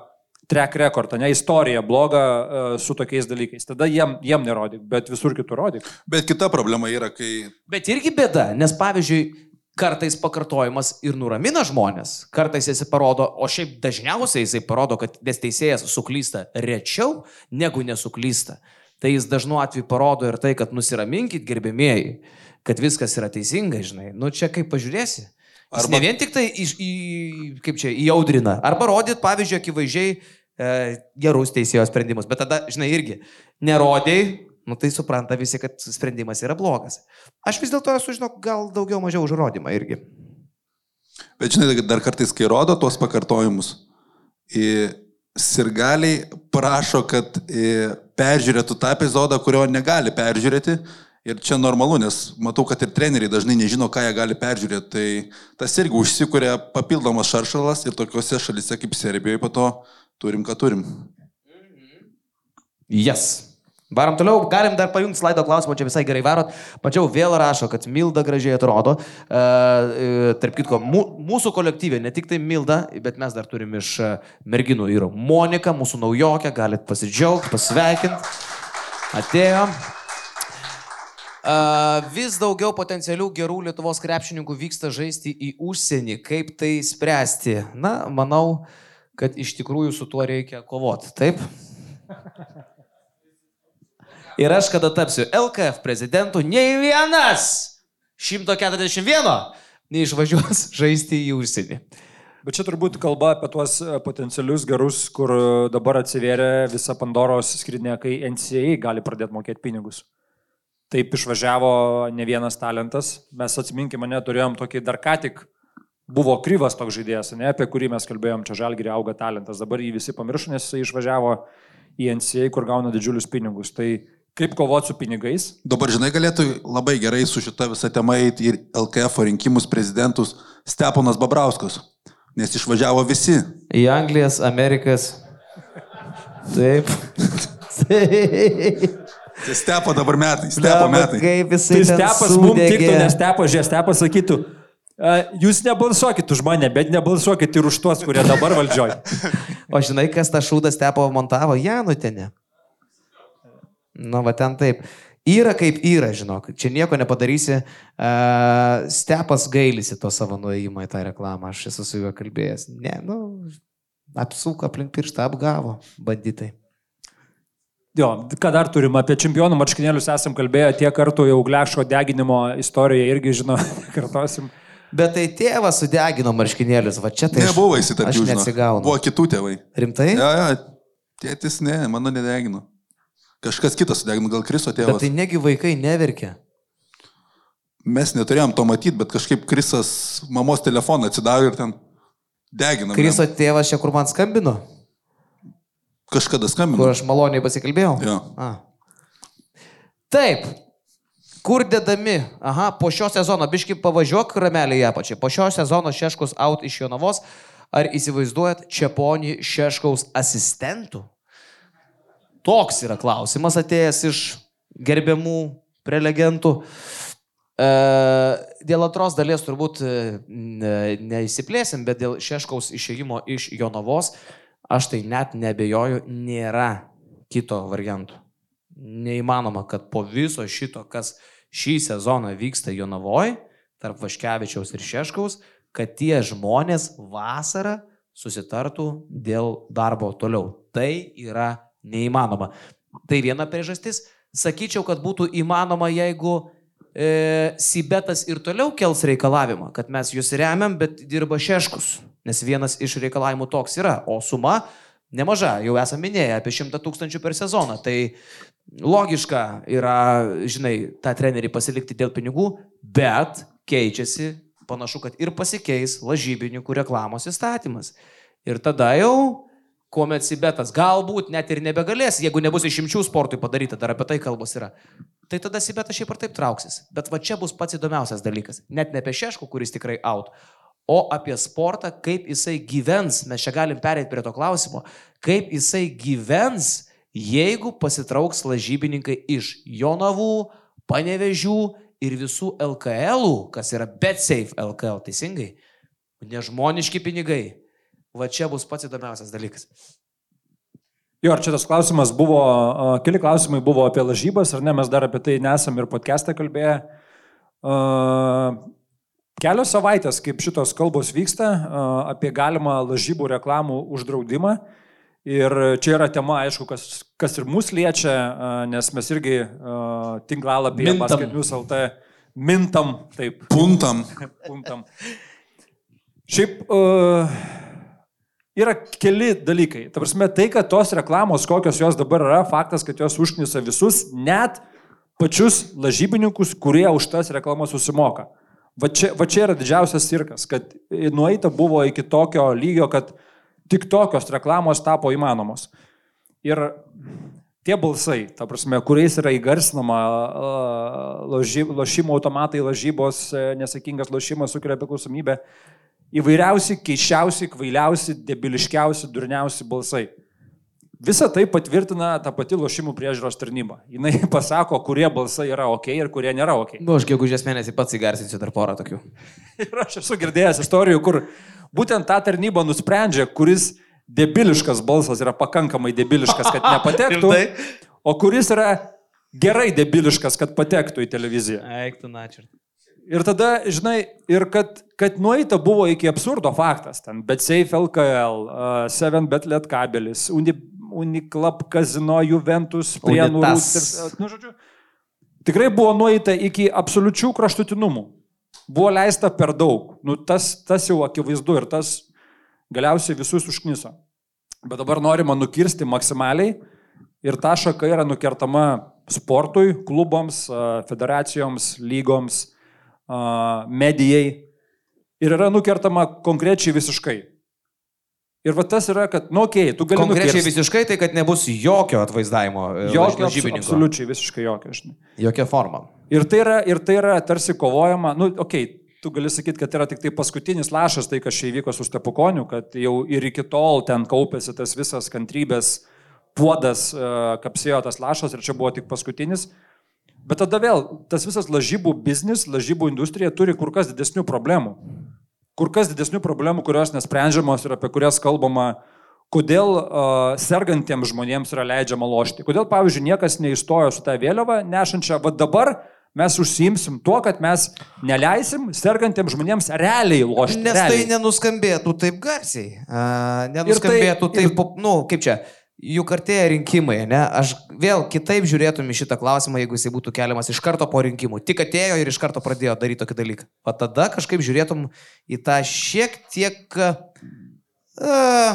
track record, ne istoriją blogą uh, su tokiais dalykais. Tada jiem, jiem nerodyk, bet visur kitur rodyk. Bet kita problema yra, kai Bet irgi bėda, nes pavyzdžiui, kartais pakartojimas ir nuramina žmonės, kartais jisai parodo, o šiaip dažniausiai jisai parodo, kad nes teisėjas suklysta rečiau negu nesuklysta. Tai jis dažnu atveju parodo ir tai, kad nusiraminkit, gerbėmieji, kad viskas yra teisinga, žinai. Nu čia kaip pažiūrėsi. Arba Arba- ne vien tik tai iš, į, kaip čia, įaudrina. Arba rodyt, pavyzdžiui, akivaizdžiai e, gerus teisėjo sprendimus. Bet tada, žinai, irgi nerodėjai, nu tai supranta visi, kad sprendimas yra blogas. Aš vis dėlto esu, žinok, gal daugiau mažiau už rodymą irgi. Bet žinai, dar kartais, kai rodo tuos pakartojimus, sirgaliai prašo, kad peržiūrėtų tą epizodą, kurio negali peržiūrėti. Ir čia normalu, nes matau, kad ir treneriai dažnai nežino, ką jie gali peržiūrėti. Tai tas irgi užsikuria papildomas šaršalas ir tokiuose šalise kaip Serbijoje po to turim, ką turim. Jas. Varom toliau, galim dar pajungti slaido klausimą, čia visai gerai varot. Mačiau, vėl rašo, kad Milda gražiai atrodo. E, e, tarp kitko, mū, mūsų kolektyvė, ne tik tai Milda, bet mes dar turim iš e, merginų ir Monika, mūsų naujokė, galit pasidžiaugti, pasveikinti. Atėjo. E, vis daugiau potencialių gerų Lietuvos krepšininkų vyksta žaisti į užsienį. Kaip tai spręsti? Na, manau, kad iš tikrųjų su tuo reikia kovoti. Taip? Ir aš kada tapsiu LKF prezidentu, nei vienas 141 neišvažiuos žaisti į užsienį. Bet čia turbūt kalba apie tuos e, potencialius gerus, kur e, dabar atsivėrė visa Pandoros skrinė, kai NCAA gali pradėti mokėti pinigus. Taip išvažiavo ne vienas talentas. Mes atsiminkime, mane turėjom tokį dar ką tik buvo kryvas toks žaidėjas, ne apie kurį mes kalbėjom, čia žalgiri auga talentas. Dabar jį visi pamiršo, nes jis išvažiavo į NCAA, kur gauna didžiulius pinigus. Tai kaip kovoti su pinigais? Dabar, žinai, galėtų labai gerai su šita visa tema eiti ir LKF rinkimus prezidentus Steponas Babrauskas, nes išvažiavo visi. Į Anglijas, Amerikas. Taip. Taip. Tai Stepo dabar metai, Stepo metai. Kaip jisai. Tai ten stepas mums tiktų, nes stepas, žiūrės, stepas sakytų, "A, jūs nebalsuokit už mane, bet nebalsuokit ir už tuos, kurie dabar valdžioje. O žinai, kas tą šūdą stepo montavo? Janutinė. Nu, va ten taip. Yra kaip yra, žinok. Čia nieko nepadarysi. Uh, stepas gailisi to savo nuėjimo į tą reklamą. Aš esu su juo kalbėjęs. Ne, nu, apsuko aplink pirštą, apgavo banditai. Jo, ką dar turim apie čempionų marškinėlius esam kalbėję tiek kartų jau gleško deginimo istoriją irgi žinau, kartosim. Bet tai tėvas sudegino marškinėlius, va čia tai... Nebuvo jų, žinok. nesigaunu. Buvo kitų tėvai. Rimtai? Ja, ja, tėtis ne, mano nedegino. Kažkas kitas sudegino, gal Kriso Bet tėvas. tai negi vaikai neverkia. Mes neturėjom to matyti, bet kažkaip Krisas mamos telefoną atsidavė ir ten degino. Kriso tėvas čia kur man skambino, Kažkada skambino. kur aš maloniai pasikalbėjau. Jo. A. Taip. Kur dedami? Aha, po šio sezono, biški pavažiuok ramelį į apačią. Po šio sezono Šeškus out iš Jonavos. Ar įsivaizduojat Čiaponį Šeškaus asistentų? Toks yra klausimas atėjęs iš gerbiamų prelegentų. E, dėl antros dalies turbūt e, ne- neįsiplėsim, bet dėl Šeškaus išėjimo iš Jonavos, aš tai net nebejoju, nėra kito varianto. Neįmanoma, kad po viso šito, kas šį sezoną vyksta Jonavoje, tarp Vaškevičiaus ir Šeškaus, kad tie žmonės vasarą susitartų dėl darbo toliau. Tai yra neįmanoma. Tai viena priežastis. Sakyčiau, kad būtų įmanoma, jeigu e, Sibetas ir toliau kels reikalavimą, kad mes jūs remiam, bet dirba Šeškus. Nes vienas iš reikalavimų toks yra, o suma nemaža, jau esame minėję, apie 100 tūkstančių per sezoną. Tai logiška yra, žinai, tą trenerį pasilikti dėl pinigų, bet keičiasi, panašu, kad ir pasikeis lažybininkų reklamos įstatymas. Ir tada jau, kuomet Sibetas galbūt net ir nebegalės, jeigu nebus išimčių sportui padaryta, dar apie tai kalbos yra, tai tada Sibetas šiaip ar taip trauksis. Bet va čia bus pats įdomiausias dalykas. Net ne apie Šeškų, kuris tikrai out, o apie sportą, kaip jisai gyvens. Mes čia galim perėti prie to klausimo, kaip jisai gyvens, jeigu pasitrauks lažybininkai iš Jonavų, Panevežių ir visų LKL, kas yra BetSafe LKL, teisingai, nežmoniški pinigai. Va čia bus pats įdomiausias dalykas. Jo, ar čia tas klausimas buvo, uh, keli klausimai buvo apie lažybas, ar ne, mes dar apie tai nesam ir podcast'e kalbėję. Uh, kelios savaitės, kaip šitos kalbos vyksta, uh, apie galimą lažybų reklamų uždraudimą. Ir čia yra tema, aišku, kas, kas ir mus liečia, uh, nes mes irgi uh, tinklalapyje Mintam. Basketnews LT mintam, taip, Puntam. puntam. Šiaip uh, yra keli dalykai. Ta prasme, tai, kad tos reklamos, kokios jos dabar yra, faktas, kad jos užknisa visus, net pačius lažybininkus, kurie už tas reklamas susimoka. Va čia, va čia yra didžiausias cirkas, kad nueita buvo iki tokio lygio, kad tik tokios reklamos tapo įmanomos. Ir tie balsai, ta prasme, kuriais yra įgarsinama lošimo automatai, lažybos, e, nesakingas lošimas sukelia priklausomybę, įvairiausi, keiščiausi, kvailiausi, debiliškiausi, durniausi balsai. Visą tai patvirtina ta pati lošimų priežiūros tarnyba. Jis pasako, kurie balsai yra ok ir kurie nėra ok. Nu, aš gegužės mėnesį pats įgarsinsiu dar porą tokių. Ir aš esu girdėjęs istorijų, kur būtent ta tarnyba nusprendžia, kuris debiliškas balsas yra pakankamai debiliškas, kad nepatektų, o kuris yra gerai debiliškas, kad patektų į televiziją. Eiktų, načert. Ir tada, žinai, ir kad, kad nueita buvo iki absurdo faktas, ten BetSafe LKL, uh, 7Bet Lietkabelis, Uni, Uniclub Casino, Juventus, Prienų. Nu, žodžiu, tikrai buvo nueita iki absoliučių kraštutinumų. Buvo leista per daug. Nu, tas, tas jau akivaizdu ir tas galiausiai visus užkniso. Bet dabar norima nukirsti maksimaliai ir ta šaka yra nukertama sportui, klubams, federacijoms, lygoms, medijai ir yra nukertama konkrečiai visiškai. Ir va tas yra, kad, nu, okei, okay, tu gali Konkrečiai nukirsti. visiškai tai, kad nebus jokio atvaizdavimo. e, Jokio, lažybininko. absoliučiai, visiškai jokio, žinai. Jokia forma. Ir tai yra, ir tai yra tarsi kovojama, nu, okei, okay, tu gali sakyti, kad yra tik tai paskutinis lašas, tai kas čia įvyko su stepukoniu, kad jau ir iki tol ten kaupėsi tas visas kantrybės puodas, uh, kapsėjo tas lašas ir čia buvo tik paskutinis. Bet tada vėl, tas visas lažybų biznis, lažybų industrija turi kur kas didesnių problemų. Kur kas didesnių problemų, kurios nesprendžiamos ir apie kurias kalbama, kodėl uh, sergantiems žmonėms yra leidžiama lošti. Kodėl, pavyzdžiui, niekas neišstojo su tą vėliavą nešančią, va dabar mes užsiimsim tuo, kad mes neleisim sergantiems žmonėms realiai lošti. Nes tai realiai. nenuskambėtų taip garsiai. Ir nenuskambėtų tai- taip, pop- nu, kaip čia, juk artėja rinkimai, ne? Aš vėl kitaip žiūrėtum į šitą klausimą, jeigu jisai būtų keliamas iš karto po rinkimų. Tik atėjo ir iš karto pradėjo daryti tokį dalyką. O tada kažkaip žiūrėtum į tą šiek tiek uh,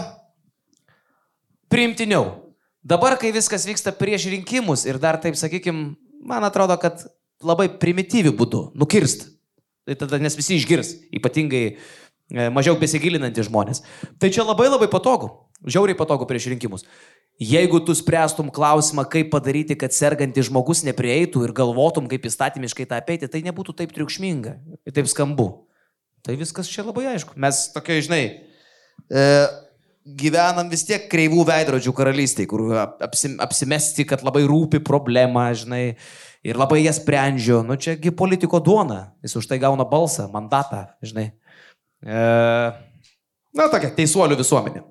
priimtiniau. Dabar, kai viskas vyksta prieš rinkimus ir dar taip, sakykim, man atrodo, kad labai primityvių būdų nukirst. Tai tada nes visi išgirs, ypatingai e, mažiau besigilinantys žmonės. Tai čia labai labai patogu, žiauriai patogu prieš rinkimus. Jeigu tu spręstum klausimą, kaip padaryti, kad sergantis žmogus neprieitų ir galvotum, kaip įstatymiškai tą apeiti, tai nebūtų taip triukšminga, taip skambu. Tai viskas čia labai aišku. Mes tokie, žinai, e, gyvenam vis tiek kreivų veidrodžių karalystėje, kur ap- apsim, apsimesti, kad labai rūpi problema, žinai, ir labai jas sprendžiu. Nu čiagi politiko duona, jis už tai gauna balsą, mandatą, žinai. E, na, tokia teisuolių visuomenė.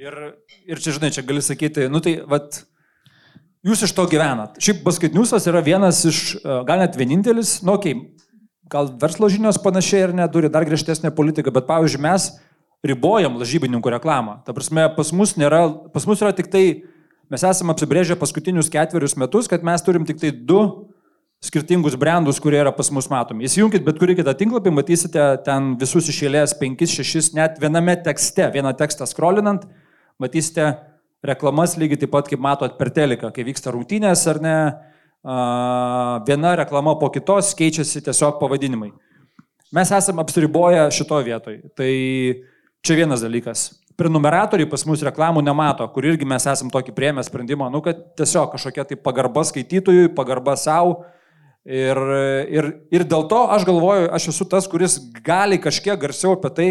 Ir, ir čia, žinai, čia gali sakyti, nu tai, vat, jūs iš to gyvenat. Šiaip Basketniusas yra vienas iš, e, gal net vienintelis, nu, okei, okay, gal verslo žinios panašiai ir neturi dar griežtesnę politiką, bet, pavyzdžiui, mes ribojam lažybininkų reklamą. Ta prasme, pas mus, nėra, pas mus yra tik tai, mes esame apsibrėžę paskutinius ketverius metus, kad mes turim tik tai du skirtingus brandus, kurie yra pas mus matomi. Įsijunkit bet kurį kitą tinklapį, matysite ten visus iš eilės, penkis, šešis, net viename tekste, vieną tekstą scrollinant, matysite reklamas lygiai taip pat, kaip matot per teleką, kai vyksta rungtynės ar ne, viena reklama po kitos keičiasi tiesiog pavadinimai. Mes esame apsiriboję šitoje vietoje. Tai čia vienas dalykas. Prenumeratoriai pas mus reklamų nemato, kur irgi mes esame tokį priemę sprendimą, nu, kad tiesiog kažkokia tai pagarba skaitytojui, pagarba savo. Ir, ir, ir dėl to aš galvoju, aš esu tas, kuris gali kažkiek garsiau apie tai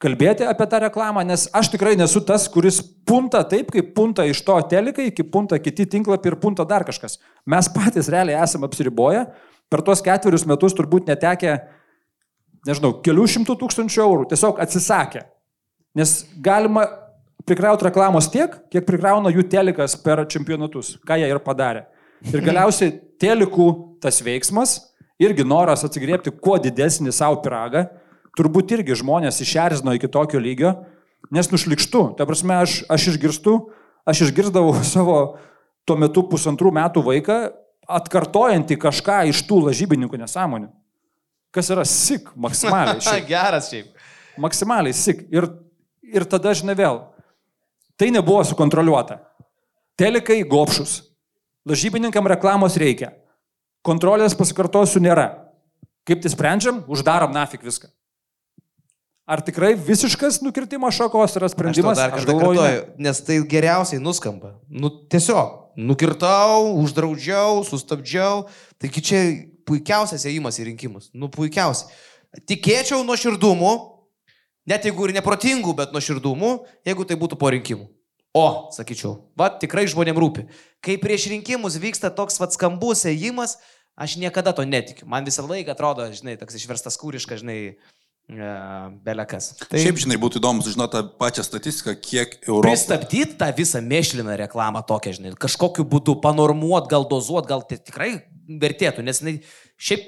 kalbėti apie tą reklamą, nes aš tikrai nesu tas, kuris punta taip, kaip punta iš to telikai, kaip punta kiti tinklapiai ir punta dar kažkas. Mes patys realiai esame apsiriboję, per tuos ketverius metus turbūt netekę, nežinau, kelių šimtų tūkstančių eurų, tiesiog atsisakė. Nes galima prikrauti reklamos tiek, kiek prikrauna jų telikas per čempionatus, ką jie ir padarė. Ir galiausiai telikų tas veiksmas, irgi noras atsigriepti kuo didesnį savo piragą, turbūt irgi žmonės išerzino iki tokio lygio, nes nušlikštu. Ta prasme, aš, aš išgirstu, aš išgirdavau savo tuo metu pusantrų metų vaiką atkartojantį kažką iš tų lažybininkų nesąmonių. Kas yra sik, maksimaliai. Šiaip. Geras šiaip. Maksimaliai sik. Ir, ir tada, žinai, vėl. Tai nebuvo sukontroliuota. Telekai gopšus. Lažybininkam reklamos reikia. Kontrolės pasikartosiu nėra. Kaip tai sprendžiam? Uždarom nafik viską. Ar tikrai visiškas nukirtimo šakos yra sprendimas? Aš, aš galvoju, kartuoju, nes tai geriausiai nuskamba. Nu, tiesiog, nukirtau, uždraudžiau, sustabdžiau. Taigi čia puikiausias ėjimas į rinkimus. Nu, puikiausiai. Tikėčiau nuo širdumų, net jeigu ir neprotingų, bet nuo širdumų, jeigu tai būtų po rinkimų. O, sakyčiau, va, tikrai žmonėm rūpi. Kai prieš rinkimus vyksta toks vad skambus ėjimas, aš niekada to netikiu. Man visą laiką atrodo, žinai, toks išverstas kūriškas, žinai, Belekas. Tai šiaip, žinai, būtų įdomu sužinoti tą pačią statistiką, kiek Europos. Pristabdyti tą visą mėšliną reklamą tokią, žinai, kažkokiu būdu panormuot, gal dozuot, gal tai tikrai vertėtų, nes jinai šiaip,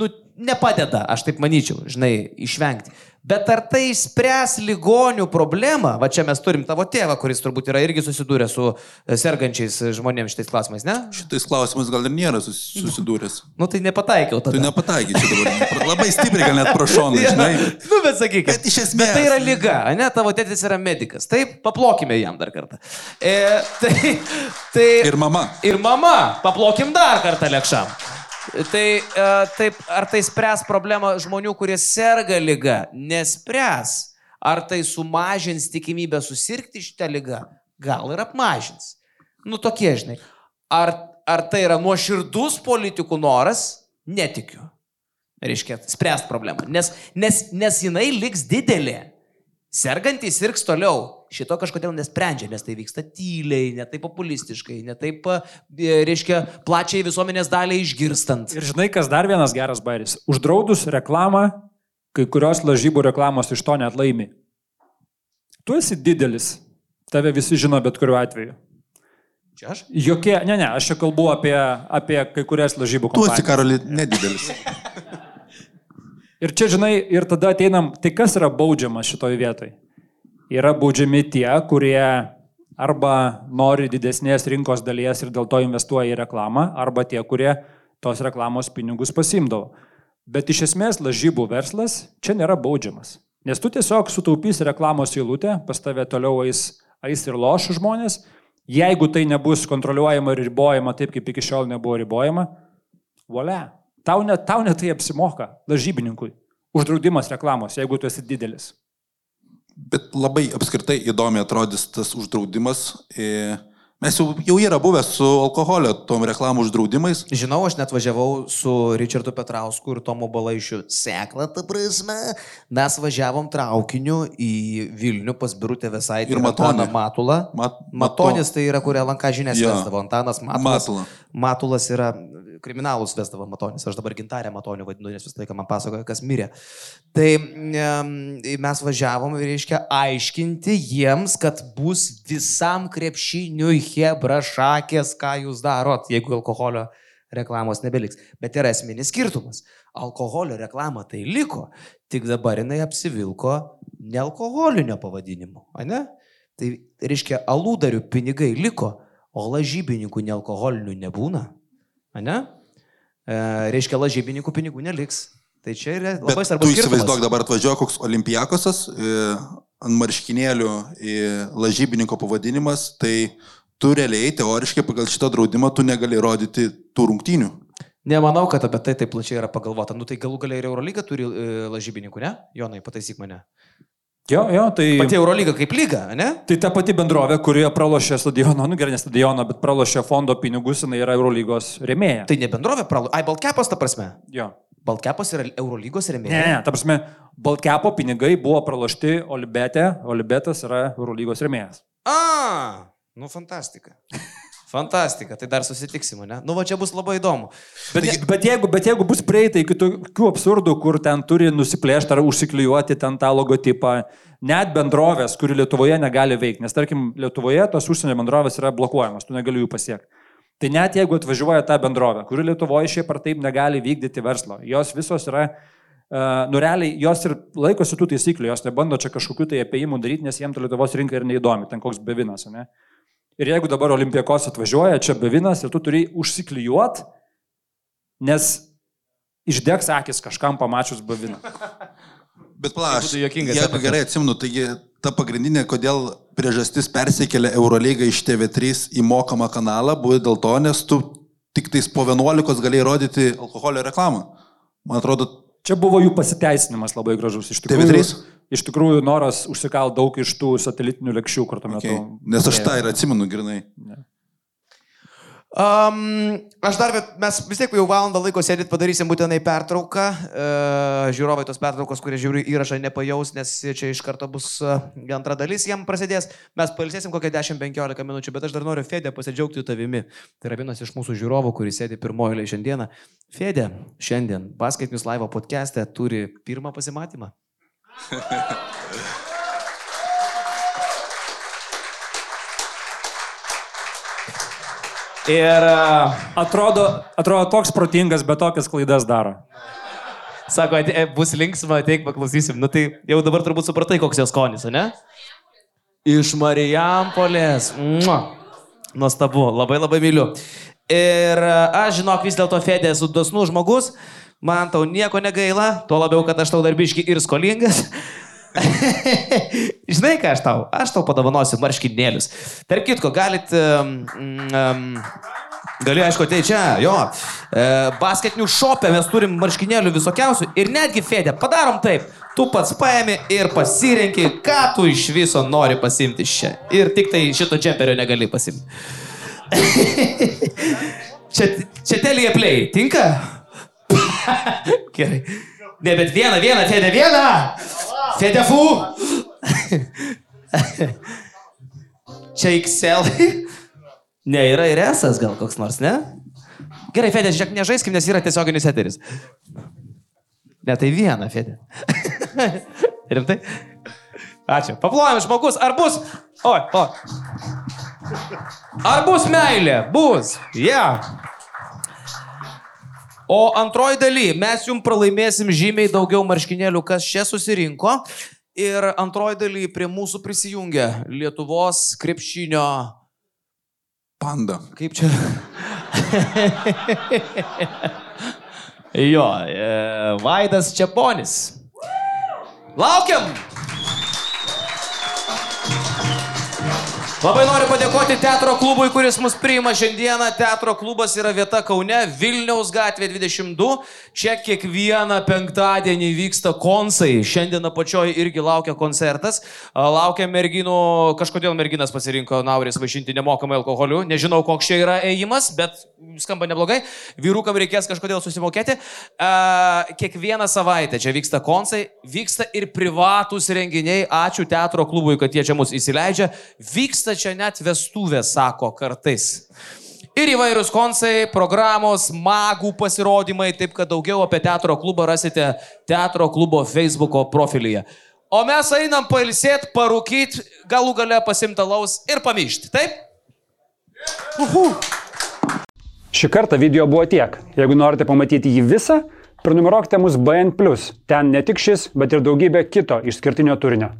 nu, nepadeda, aš taip manyčiau, žinai, išvengti. Bet ar tai spręs ligonių problemą? Va čia mes turim tavo tėvą, kuris turbūt yra irgi susidūrę su e, sergančiais žmonėmis šitais klausimais, ne? Šitais klausimais gal ir nėra susidūręs. Nu tai nepataikiau tada. Tu nepataikai čia dabar. Labai stipriai gal net prašonai, žinai. nu bet sakyk. Bet iš esmės. Bet tai yra lyga, ne? Tavo tėtis yra medicas. Taip, paplokime jam dar kartą. E, tai, tai, ir mama. Ir mama. Paplokim dar kartą lėkšam. Tai e, taip, ar tai spręs problemą žmonių, kurie serga lyga? Nespręs. Ar tai sumažins tikimybę susirgti šitą lygą? Gal ir apmažins. Nu tokie, žinai. Ar, ar tai yra nuoširdus politikų noras? Netikiu. Reiškia, spręst problemą. Nes, nes, nes jinai liks didelė. Sergantys sirgs toliau šito kažkodėl nesprendžia, nes tai vyksta tyliai, ne taip populistiškai, ne taip, e, reiškia, plačiai visuomenės daliai išgirstant. Ir žinai, kas dar vienas geras bairis. Uždraudus reklamą, kai kurios lažybų reklamos iš to net laimi. Tu esi didelis, tave visi žino bet kuriuo atveju. Čia aš? Jokie, ne, ne, aš čia kalbu apie, apie kai kurias lažybų kompanijas. Tu esi karali nedidelis. ir čia, žinai, ir tada ateinam, tai kas yra baudžiamas šitoje vietoje? Yra baudžiami tie, kurie arba nori didesnės rinkos dalies ir dėl to investuoja į reklamą, arba tie, kurie tos reklamos pinigus pasimdavo. Bet iš esmės lažybų verslas čia nėra baudžiamas. Nes tu tiesiog sutaupysi reklamos eilutę, pas tave toliau eis, eis ir loš žmonės. Jeigu tai nebus kontroliuojama ir ribojama taip, kaip iki šiol nebuvo ribojama, volia. Tau net tau ne tai apsimoka lažybininkui. Uždraudimas reklamos, jeigu tu esi didelis. Bet labai apskritai įdomi atrodys tas uždraudimas. Mes jau, jau yra buvę su alkoholio tom reklamų uždraudimais. Žinau, aš net važiavau su Richardu Petrausku ir Tomu Balaišiu. Sekla, ta prasme. Mes važiavom traukiniu į Vilnių pas Birutę Vesaitę ir Matoną Matulą. Mat, Matonis tai yra, kurie lanka žinias ja. vesdavo. Antanas Matulas. Matula. Matulas yra kriminalus vesdavo Matonis, aš dabar gintarę Matonį vadinu, nes visą laiką man pasakoja, kas mirė. Tai mes važiavom reiškia aiškinti jiems, kad bus visam krepšiniui hebra šakės, ką jūs darot, jeigu alkoholio reklamos nebeliks. Bet yra esminis skirtumas. Alkoholio reklama tai liko, tik dabar jinai apsivilko nealkoholinio pavadinimu, ne? Tai reiškia, aludarių pinigai liko, o lažybininkų nealkoholinių nebūna. Ne? E, reiškia, lažybininkų pinigų neliks. Tai čia yra labai svarbus. Tu įsivaizduok dabar atvažiuoja koks olimpijakosas, e, ant marškinėlių į lažybininko pavadinimas, tai tu realiai, teoriškai, pagal šitą draudimą tu negali rodyti tų rungtynių. Nemanau, kad apie tai taip plačiai yra pagalvota. Nu tai galų galiai ir Eurolyga turi e, lažybininkų, ne? Jonai, pataisyk mane. Jo, jo, tai... Pati Eurolyga kaip lyga, ne? Tai ta pati bendrovė, kurioje pralošė stadioną, nu gerai, ne stadioną, bet pralošė fondo pinigus, jinai yra Eurolygos rėmėja. Tai ne bendrovė, pralo... ai, Balkepas ta prasme. Jo. Balkepas yra Eurolygos Ne, remėjas. ne, ta prasme, Baltkepo pinigai buvo pralošti Olibete, Olibetas yra Eurolygos rėmėjas. A, nu fantastika. Fantastika, tai dar susitiksime, ne? Nu va čia bus labai įdomu. Bet, ne, bet, jeigu, bet jeigu bus prieita iki tokių absurdų, kur ten turi nusiplėšti ar užsiklijuoti ten tą logotipą, net bendrovės, kuri Lietuvoje negali veikti, nes tarkim, Lietuvoje tos užsienio bendrovės yra blokuojamos, tu negali jų pasiekti. Tai net jeigu atvažiuoja ta bendrovė, kuri Lietuvoje šiaip ar taip negali vykdyti verslo, jos visos yra, uh, nu realiai, jos ir laikosi tų taisyklių, jos nebando čia kažkokių tai apėjimų daryti, nes jiems ta Lietuvos rinka ir neįdomi, ten koks bevinas, ne? Ir jeigu dabar olimpijakos atvažiuoja, čia bevinas ir tu turi užsiklijuot, nes išdegs akis kažkam pamačius beviną. Bet pala, aš būtų juokingas jeigu efektas. gerai atsimenu, taigi ta pagrindinė, kodėl priežastis persikėlė Eurolygą iš TV3 į mokamą kanalą, buvo dėl to, nes tu tik tais po 11 galėjai rodyti alkoholio reklamą. Man atrodo, Čia buvo jų pasiteisinimas labai gražus. Iš tikrųjų, TV3? iš tikrųjų noras užsikal daug iš tų satelitinių lėkščių, kur tuo metu. okay. nes aš tą ir atsimenu grinai. Um, aš dar, mes vis tiek jau valandą laiko sėdit, padarysim būtinai pertrauką. Uh, žiūrovai tos pertraukos, kurie žiūri įrašą, nepajaus, nes čia iš karto bus uh, antra dalis, jam prasidės. Mes pailsėsim kokią 10-15 minučių, bet aš dar noriu Fedė pasidžiaugti tavimi. Tai yra vienas iš mūsų žiūrovų, kuris sėdi pirmojo eilėje šiandieną. Fedė šiandien Basket News Live podcast'e turi pirmą pasimatymą. Ir uh, Atrodo, atrodo toks protingas, bet tokias klaidas daro. Sako, ate- bus linksma, ateik paklausysim. Nu tai jau dabar turbūt supratai, koks jos skonis, ne? Iš Marijampolės. Nuostabu, labai labai myliu. Ir a, aš žinok, vis dėlto Fedė esu dosnus žmogus, man tau nieko negaila, tuo labiau, kad aš tau darbiški ir skolingas. Žinai, ką aš tau? Aš tau padovanosiu marškinėlius. Tark kitko, galit... Um, um, Gali, aišku, tai čia, jo. E, basketinių šopę mes turim marškinėlių visokiausių. Ir netgi, Fedė, padarom taip. Tu pats paėmė ir pasirenki, ką tu iš viso nori pasimti čia. Ir tik tai šito džemperio negali pasimti. čia, čia telija play. Tinka? Gerai. Ne, bet vieną, vieną, Fedė, vieną. Fedė fu. čia XL. Ne, yra ir esas gal koks nors, ne? Gerai, Fedė, žiūrėk, nežaiskim, nes yra tiesioginis eteris. Ne, tai viena, Fedė. Rimtai? Ačiū. Paplojam, žmogus, ar bus... Oi, o. Ar bus meilė? Bus. Ja. O antroji daly, mes jums pralaimėsim žymiai daugiau marškinėlių, kas čia susirinko. Ir antroji daly prie mūsų prisijungia Lietuvos krepšinio Panda. Kaip čia? jo, e, Vaidas Čiaponis. Laukiam! Labai noriu padėkoti teatro klubui, kuris mus priima šiandieną. Teatro klubas yra vieta Kaune, Vilniaus gatvė 22. Čia kiekvieną penktadienį vyksta konsai. Šiandien apačioje irgi laukia koncertas. Laukia merginų, kažkodėl merginas pasirinko Nauris vaišinti nemokamai alkoholiu. Nežinau, koks čia yra ėjimas, bet skamba neblogai. Vyrukam reikės kažkodėl susimokėti. Kiekvieną savaitę čia vyksta konsai, vyksta ir privatūs renginiai. Ačiū teatro klubui, kad jie čia mus įsileidžia. Vyksta čia net vestuvės, sako kartais. Ir įvairūs konsai, programos, magų pasirodymai, taip kad daugiau apie teatro klubą rasite teatro klubo Facebook profilyje. O mes einam pailsėti, parūkyti, galų gale pasimtalaus ir pamyšti, taip? Šį kartą video buvo tiek. Jeigu norite pamatyti jį visą, prenumeruokite mus BN. Ten ne tik šis, bet ir daugybė kito išskirtinio turinio.